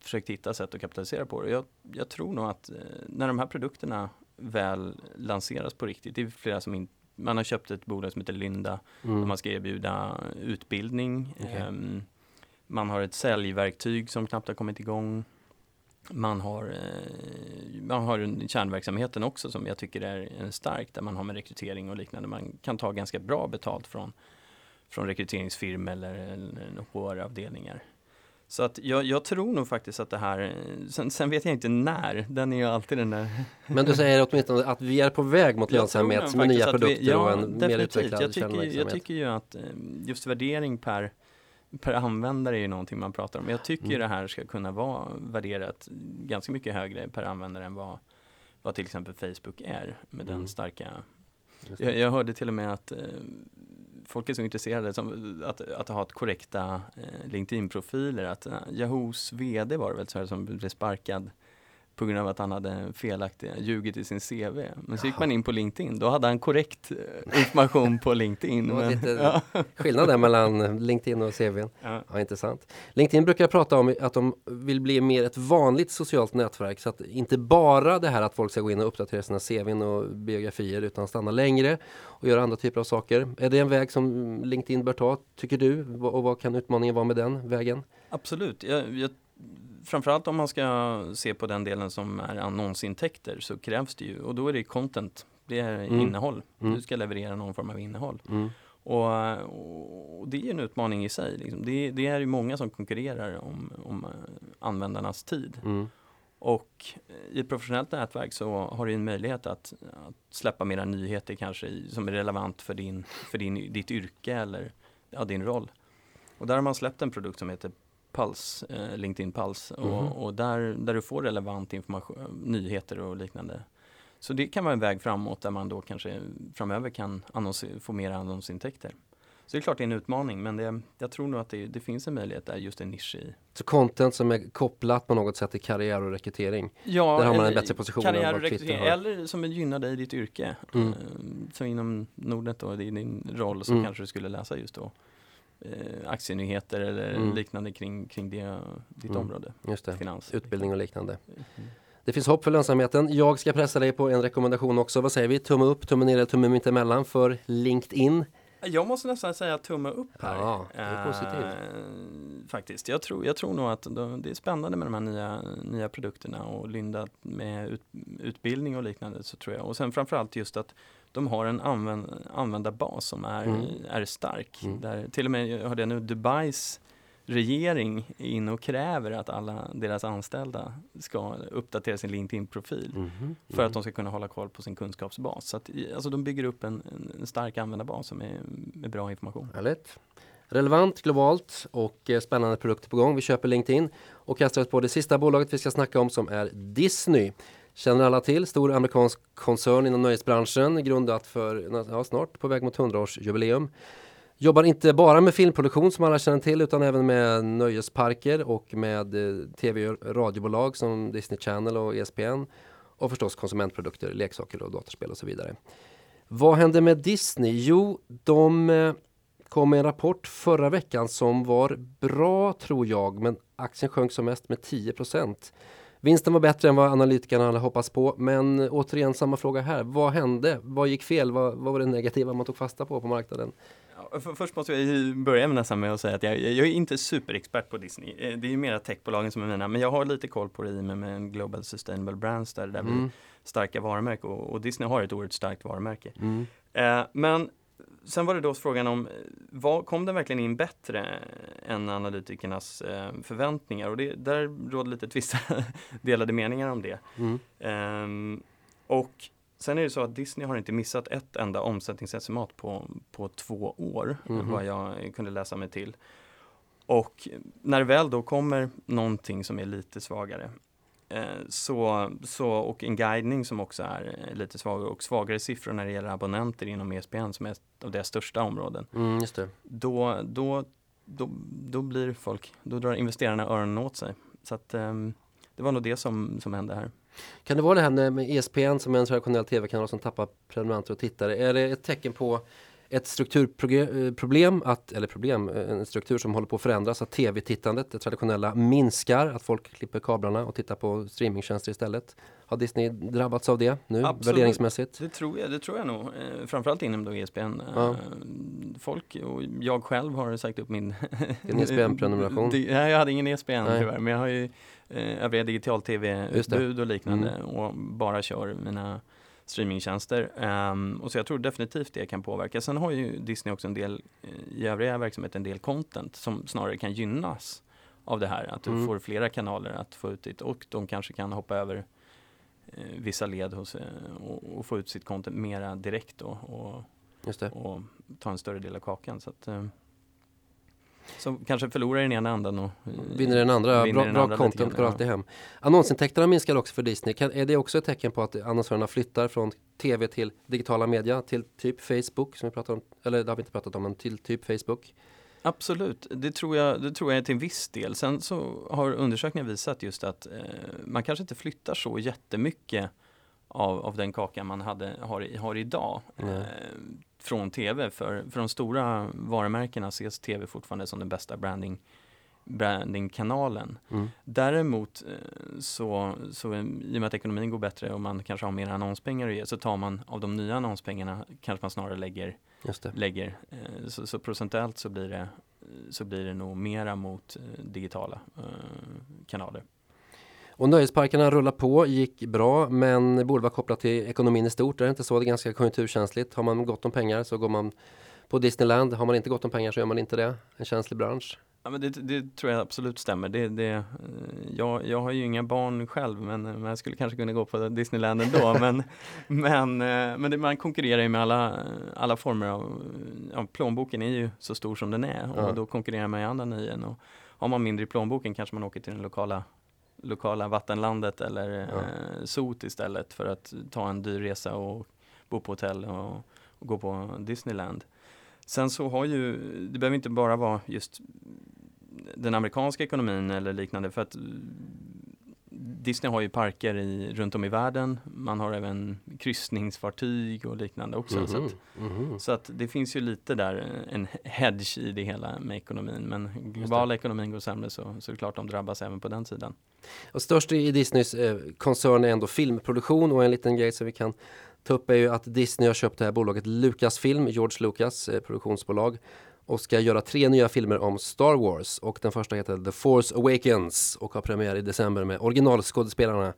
försökt hitta sätt att kapitalisera på det. Jag, jag tror nog att när de här produkterna väl lanseras på riktigt. Det är flera som in, man har köpt ett bolag som heter Lynda mm. där man ska erbjuda utbildning. Okay. Um, ehm, man har ett säljverktyg som knappt har kommit igång. Man har, eh, man har kärnverksamheten också som jag tycker är stark där man har med rekrytering och liknande. Man kan ta ganska bra betalt från, från rekryteringsfirmor eller, eller HR-avdelningar. Så att jag, jag, tror nog faktiskt att det här, sen, sen, vet jag inte när, den är ju alltid den där. Men du säger åtminstone att vi är på väg mot lönsamhet med nya produkter vi, ja, och en definitivt. mer utvecklad jag tycker, jag tycker ju att eh, just värdering per, per användare är ju någonting man pratar om. Jag tycker mm. det här ska kunna vara värderat ganska mycket högre per användare än vad, vad till exempel Facebook är med mm. den starka jag, jag, hörde till och med att eh, folk är så intresserade som, att, att ha ett korrekta eh, LinkedIn-profiler. Att eh, Yahoos VD var det väl så här, som blev sparkad på grund av att han hade felaktiga ljugit i sin CV. Men så gick man in på LinkedIn, då hade han korrekt eh, information på LinkedIn. Det var lite ja. skillnad där mellan LinkedIn och CVn. Ja. ja. intressant. LinkedIn brukar prata om att de vill bli mer ett vanligt socialt nätverk så att inte bara det här att folk ska gå in och uppdatera sina CVn och biografier utan stanna längre och göra andra typer av saker. Är det en väg som LinkedIn bör ta, tycker du? Och vad kan utmaningen vara med den vägen? Absolut. Jag, jag framförallt om man ska se på den delen som är annonsintäkter så krävs det ju och då är det content. Det är mm. innehåll. Mm. Du ska leverera någon form av innehåll. Mm. Och, och, det är en utmaning i sig. Liksom. Det, det, är ju många som konkurrerar om, om användarnas tid. Mm. Och i ett professionellt nätverk så har du en möjlighet att, att släppa mera nyheter kanske i, som är relevant för, din, för din, ditt yrke eller ja, din roll. Och där har man släppt en produkt som heter Puls, eh, LinkedIn Puls mm. och, mhm. och, där, där du får relevant information, nyheter och liknande. Så det kan vara en väg framåt där man då kanske framöver kan få mer annonsintäkter. Så det är klart det är en utmaning men det, jag tror nog att det, det, finns en möjlighet där, just en nisch i. Så content som är kopplat på något sätt till karriär och rekrytering? Ja, där har man en bättre position karriär och rekrytering eller som gynnar dig i ditt yrke. Mm. Uh, så inom Nordnet då, i din roll så mm. kanske du skulle läsa just då eh, aktienyheter eller mm. liknande kring, kring det, ditt mm. område. Just det, Finans. utbildning och liknande. Mm. Det finns hopp för lönsamheten. Jag ska pressa dig på en rekommendation också. Vad säger vi? Tumme upp, tumme ner eller tumme mittemellan för LinkedIn? Jag måste nästan säga tumme upp här. Ja, det är positivt. Eh, faktiskt. Jag tror, jag tror nog att det är spännande med de här nya, nya produkterna och Lynda med ut, utbildning och liknande så tror jag. Och sen framförallt just att de har en använd, användarbas som är, mm. är stark. Mm. Där, till och med hörde jag nu Dubais regering är inne och kräver att alla deras anställda ska uppdatera sin LinkedIn-profil mm för att de ska kunna hålla koll på sin kunskapsbas. Så att, alltså de bygger upp en, en stark användarbas som är, med bra information. Härligt. Relevant, globalt och eh, spännande produkter på gång. Vi köper LinkedIn och kastar oss på det sista bolaget vi ska snacka om som är Disney. Känner alla till, stor amerikansk koncern inom nöjesbranschen grundat för ja, snart på väg mot 100-årsjubileum. Jobbar inte bara med filmproduktion som alla känner till utan även med nöjesparker och med eh, tv och radiobolag som Disney Channel och ESPN. Och förstås konsumentprodukter, leksaker och datorspel och så vidare. Vad hände med Disney? Jo, de eh, kom med en rapport förra veckan som var bra tror jag, men aktien sjönk som mest med 10 Vinsten var bättre än vad analytikerna hade hoppats på, men återigen samma fråga här. Vad hände? Vad gick fel? Vad, vad var det negativa man tog fasta på på marknaden? Ja, för, först måste jag börja med nästan med att säga att jag, jag är inte superexpert på Disney. Eh, det är ju mera techbolagen som är mina, men jag har lite koll på det i och med, med en Global Sustainable Brands där, där mm. vi starka varumärken och, och, Disney har ett oerhört starkt varumärke. Mm. Eh, men sen var det då frågan om, vad, kom den verkligen in bättre än analytikernas eh, förväntningar? Och det, där råder lite tvista delade meningar om det. Mm. Eh, och sen är det så att Disney har inte missat ett enda omsättningsestimat på, på två år, mm. vad jag kunde läsa mig till. Och när det väl då kommer någonting som är lite svagare så, så, och en guidning som också är eh, lite svagare och svagare siffror när det gäller abonnenter inom ESPN som är ett av deras största områden. Mm, just det. Då, då, då, då blir folk, då drar investerarna öronen åt sig. Så att um, det var nog det som, som hände här. Kan det vara det här med ESPN som är en traditionell tv-kanal som tappar prenumeranter och tittare? Är det ett tecken på ett strukturproblem, att, eller problem, en struktur som håller på att förändras, att tv-tittandet, det traditionella, minskar, att folk klipper kablarna och tittar på streamingtjänster istället. Har Disney drabbats av det nu, Absolut. värderingsmässigt? Det tror jag, det tror jag nog. Eh, framförallt inom då ESPN. Ja. Eh, folk och jag själv har sagt upp min... Din ESPN-prenumeration? Nej, jag hade ingen ESPN tyvärr, men jag har ju eh, övriga digital-tv-utbud och liknande mm. och bara kör mina streamingtjänster. Um, och så jag tror definitivt det kan påverka. Sen har ju Disney också en del eh, i övriga verksamhet en del content som snarare kan gynnas av det här. Att du mm. får flera kanaler att få ut ditt och de kanske kan hoppa över eh, vissa led hos, eh, och, och, få ut sitt content mera direkt då, och, och ta en större del av kakan. Så att, eh, som kanske förlorar i den ena änden och vinner den andra. Vinner bra, den andra content går alltid hem. Annonsintäkterna minskar också för Disney. Kan, är det också ett tecken på att annonsörerna flyttar från tv till digitala media till typ Facebook som vi pratar om, eller det har vi inte pratat om, men till typ Facebook? Absolut, det tror, jag, det tror jag till en viss del. Sen så har undersökningar visat just att eh, man kanske inte flyttar så jättemycket av, av den kakan man hade, har, har idag. Eh, från tv. För, för de stora varumärkena ses tv fortfarande som den bästa branding brandingkanalen. Mm. Däremot eh, så, så i och med att ekonomin går bättre och man kanske har mer annonspengar att ge så tar man av de nya annonspengarna kanske man snarare lägger, lägger eh, så, så, procentuellt så blir det så blir det nog mera mot eh, digitala kanaler. Och nöjesparkerna rullar på, gick bra men borde vara kopplat till ekonomin i stort. Det är inte så, det är ganska konjunkturkänsligt. Har man gott om pengar så går man på Disneyland. Har man inte gott om pengar så gör man inte det. En känslig bransch. Ja, men det, det tror jag absolut stämmer. Det, det, eh, jag, jag har ju inga barn själv men, men jag skulle kanske kunna gå på Disneyland ändå. men men, eh, men det, man konkurrerar ju med alla, alla former av, ja, plånboken är ju så stor som den är och ja. då konkurrerar man med andra nöjen. Och har man mindre i plånboken kanske man åker till den lokala lokala vattenlandet eller ja. eh, sot istället för att ta en dyr resa och bo på hotell och, och, gå på Disneyland. Sen så har ju, det behöver inte bara vara just den amerikanska ekonomin eller liknande för att Disney har ju parker i, runt om i världen. Man har även kryssningsfartyg och liknande också. Mm -hmm. så, att, mm -hmm. så, att, det finns ju lite där en hedge i det hela med ekonomin. Men globala ekonomin går sämre så, så är det klart de drabbas även på den sidan. Och störst i Disneys eh, koncern är ändå filmproduktion och en liten grej som vi kan ta upp är ju att Disney har köpt det här bolaget Lucasfilm, George Lucas eh, produktionsbolag och ska göra tre nya filmer om Star Wars och den första heter The Force Awakens och har premiär i december med originalskådespelarna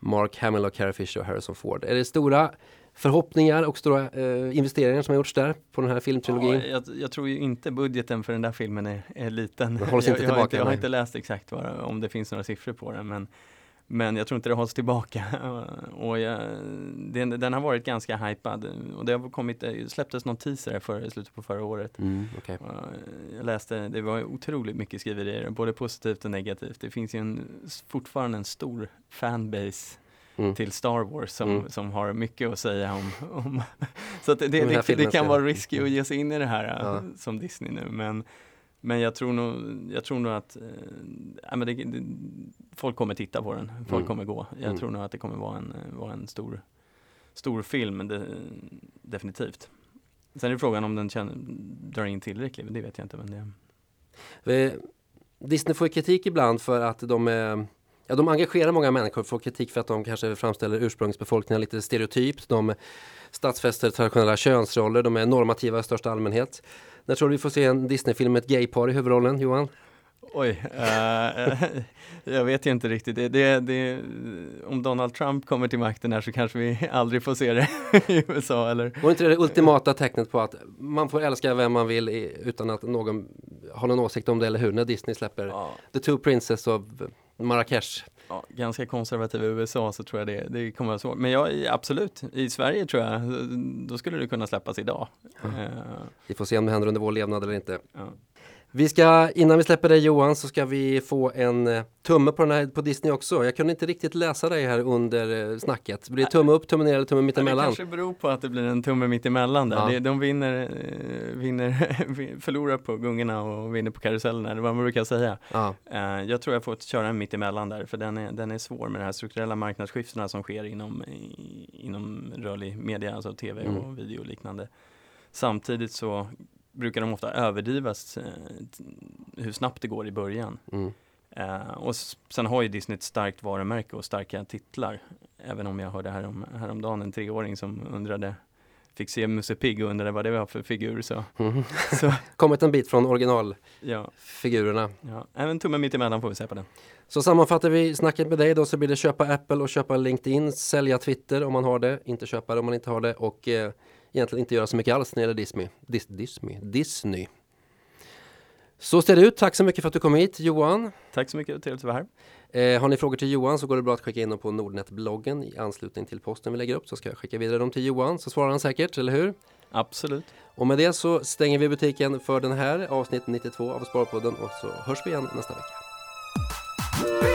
Mark Hamill och Carrie Fisher och Harrison Ford. Är det stora förhoppningar och stora eh, investeringar som har gjorts där på den här filmtrilogin? Ja, jag, jag, tror ju inte budgeten för den där filmen är, är liten. Den hålls inte jag, tillbaka? Jag har inte, jag har inte läst exakt vad, om det finns några siffror på den men men jag tror inte det hålls tillbaka. och jag, den, den, har varit ganska hypad. Och det har kommit, det släpptes någon teaser för, i slutet på förra året. Mm, okay. Jag läste, det var otroligt mycket skriverier, både positivt och negativt. Det finns ju en, fortfarande en stor fanbase Mm. till Star Wars som, mm. som har mycket att säga om. om så det, det, det, det, kan vara risky att ge sig in i det här ja. som Disney nu men Men jag tror nog, jag tror nog att eh, det, det, folk kommer titta på den, folk Mm. kommer gå. Jag Mm. tror nog att det kommer vara en, eh, vara en stor, stor film, det, definitivt. Sen är frågan om den känner, drar in tillräckligt, det vet jag inte. Men det, Eh, Disney får kritik ibland för att de är Ja, de engagerar många människor, får kritik för att de kanske framställer ursprungsbefolkningen lite stereotypt. De stadsfäster traditionella könsroller, de är normativa i största allmänhet. När tror du vi får se en Disney-film med ett gaypar i huvudrollen, Johan? oj, eh, jag vet ju inte riktigt. Det, det, det, om Donald Trump kommer till makten här så kanske vi aldrig får se det i USA eller? Var inte det det ultimata tecknet på att man får älska vem man vill i, utan att någon har någon åsikt om det, eller hur? När Disney släpper Ja. The Two Princess och Marrakesh. Ja, ganska konservativa i USA så tror jag det, det kommer vara svårt. Men ja, i- absolut, i Sverige tror jag, då skulle det kunna släppas idag. Eh, Vi får se om det händer under vår levnad eller inte. ja. Vi ska, innan vi släpper dig Johan, så ska vi få en eh, tumme på den här på Disney också. Jag kunde inte riktigt läsa dig här under eh, snacket. Blir det tumme upp, tumme ner eller tumme Ja, det mittemellan? kanske beror på att det blir en tumme mitt emellan där. Ja. De vinner, eh, vinner förlorar på gungorna och vinner på karusellerna, eller vad man brukar säga. Ja, Jag tror jag får köra en mitt emellan där, för den är, den är svår med de här strukturella marknadsskiftena som sker inom, inom rörlig media, alltså tv Mm. och video och liknande. Samtidigt så brukar de ofta överdrivas eh, hur snabbt det går i början. mm. Eh, och sen har ju Disney ett starkt varumärke och starka titlar. Även om jag hörde härom, häromdagen en treåring som undrade, fick se Musse Pigg och undrade vad det var för figur. Så, Mm. så Kommit en bit från originalfigurerna. ja, ja, även tummen mitt emellan får vi se på den. Så sammanfattar vi snacket med dig då så blir det köpa Apple och köpa LinkedIn, sälja Twitter om man har det, inte köpa det om man inte har det och eh, egentligen inte göra så mycket alls när det gäller Disney. Dis Disney. Disney. Så ser det ut. Tack så mycket för att du kom hit Johan. Tack så mycket, trevligt att vara här. Eh, har ni frågor till Johan så går det bra att skicka in dem på Nordnet-bloggen i anslutning till posten vi lägger upp så ska jag skicka vidare dem till Johan så svarar han säkert, eller hur? Absolut. Och med det så stänger vi butiken för den här avsnitt 92 av Sparpodden och så hörs vi igen nästa vecka.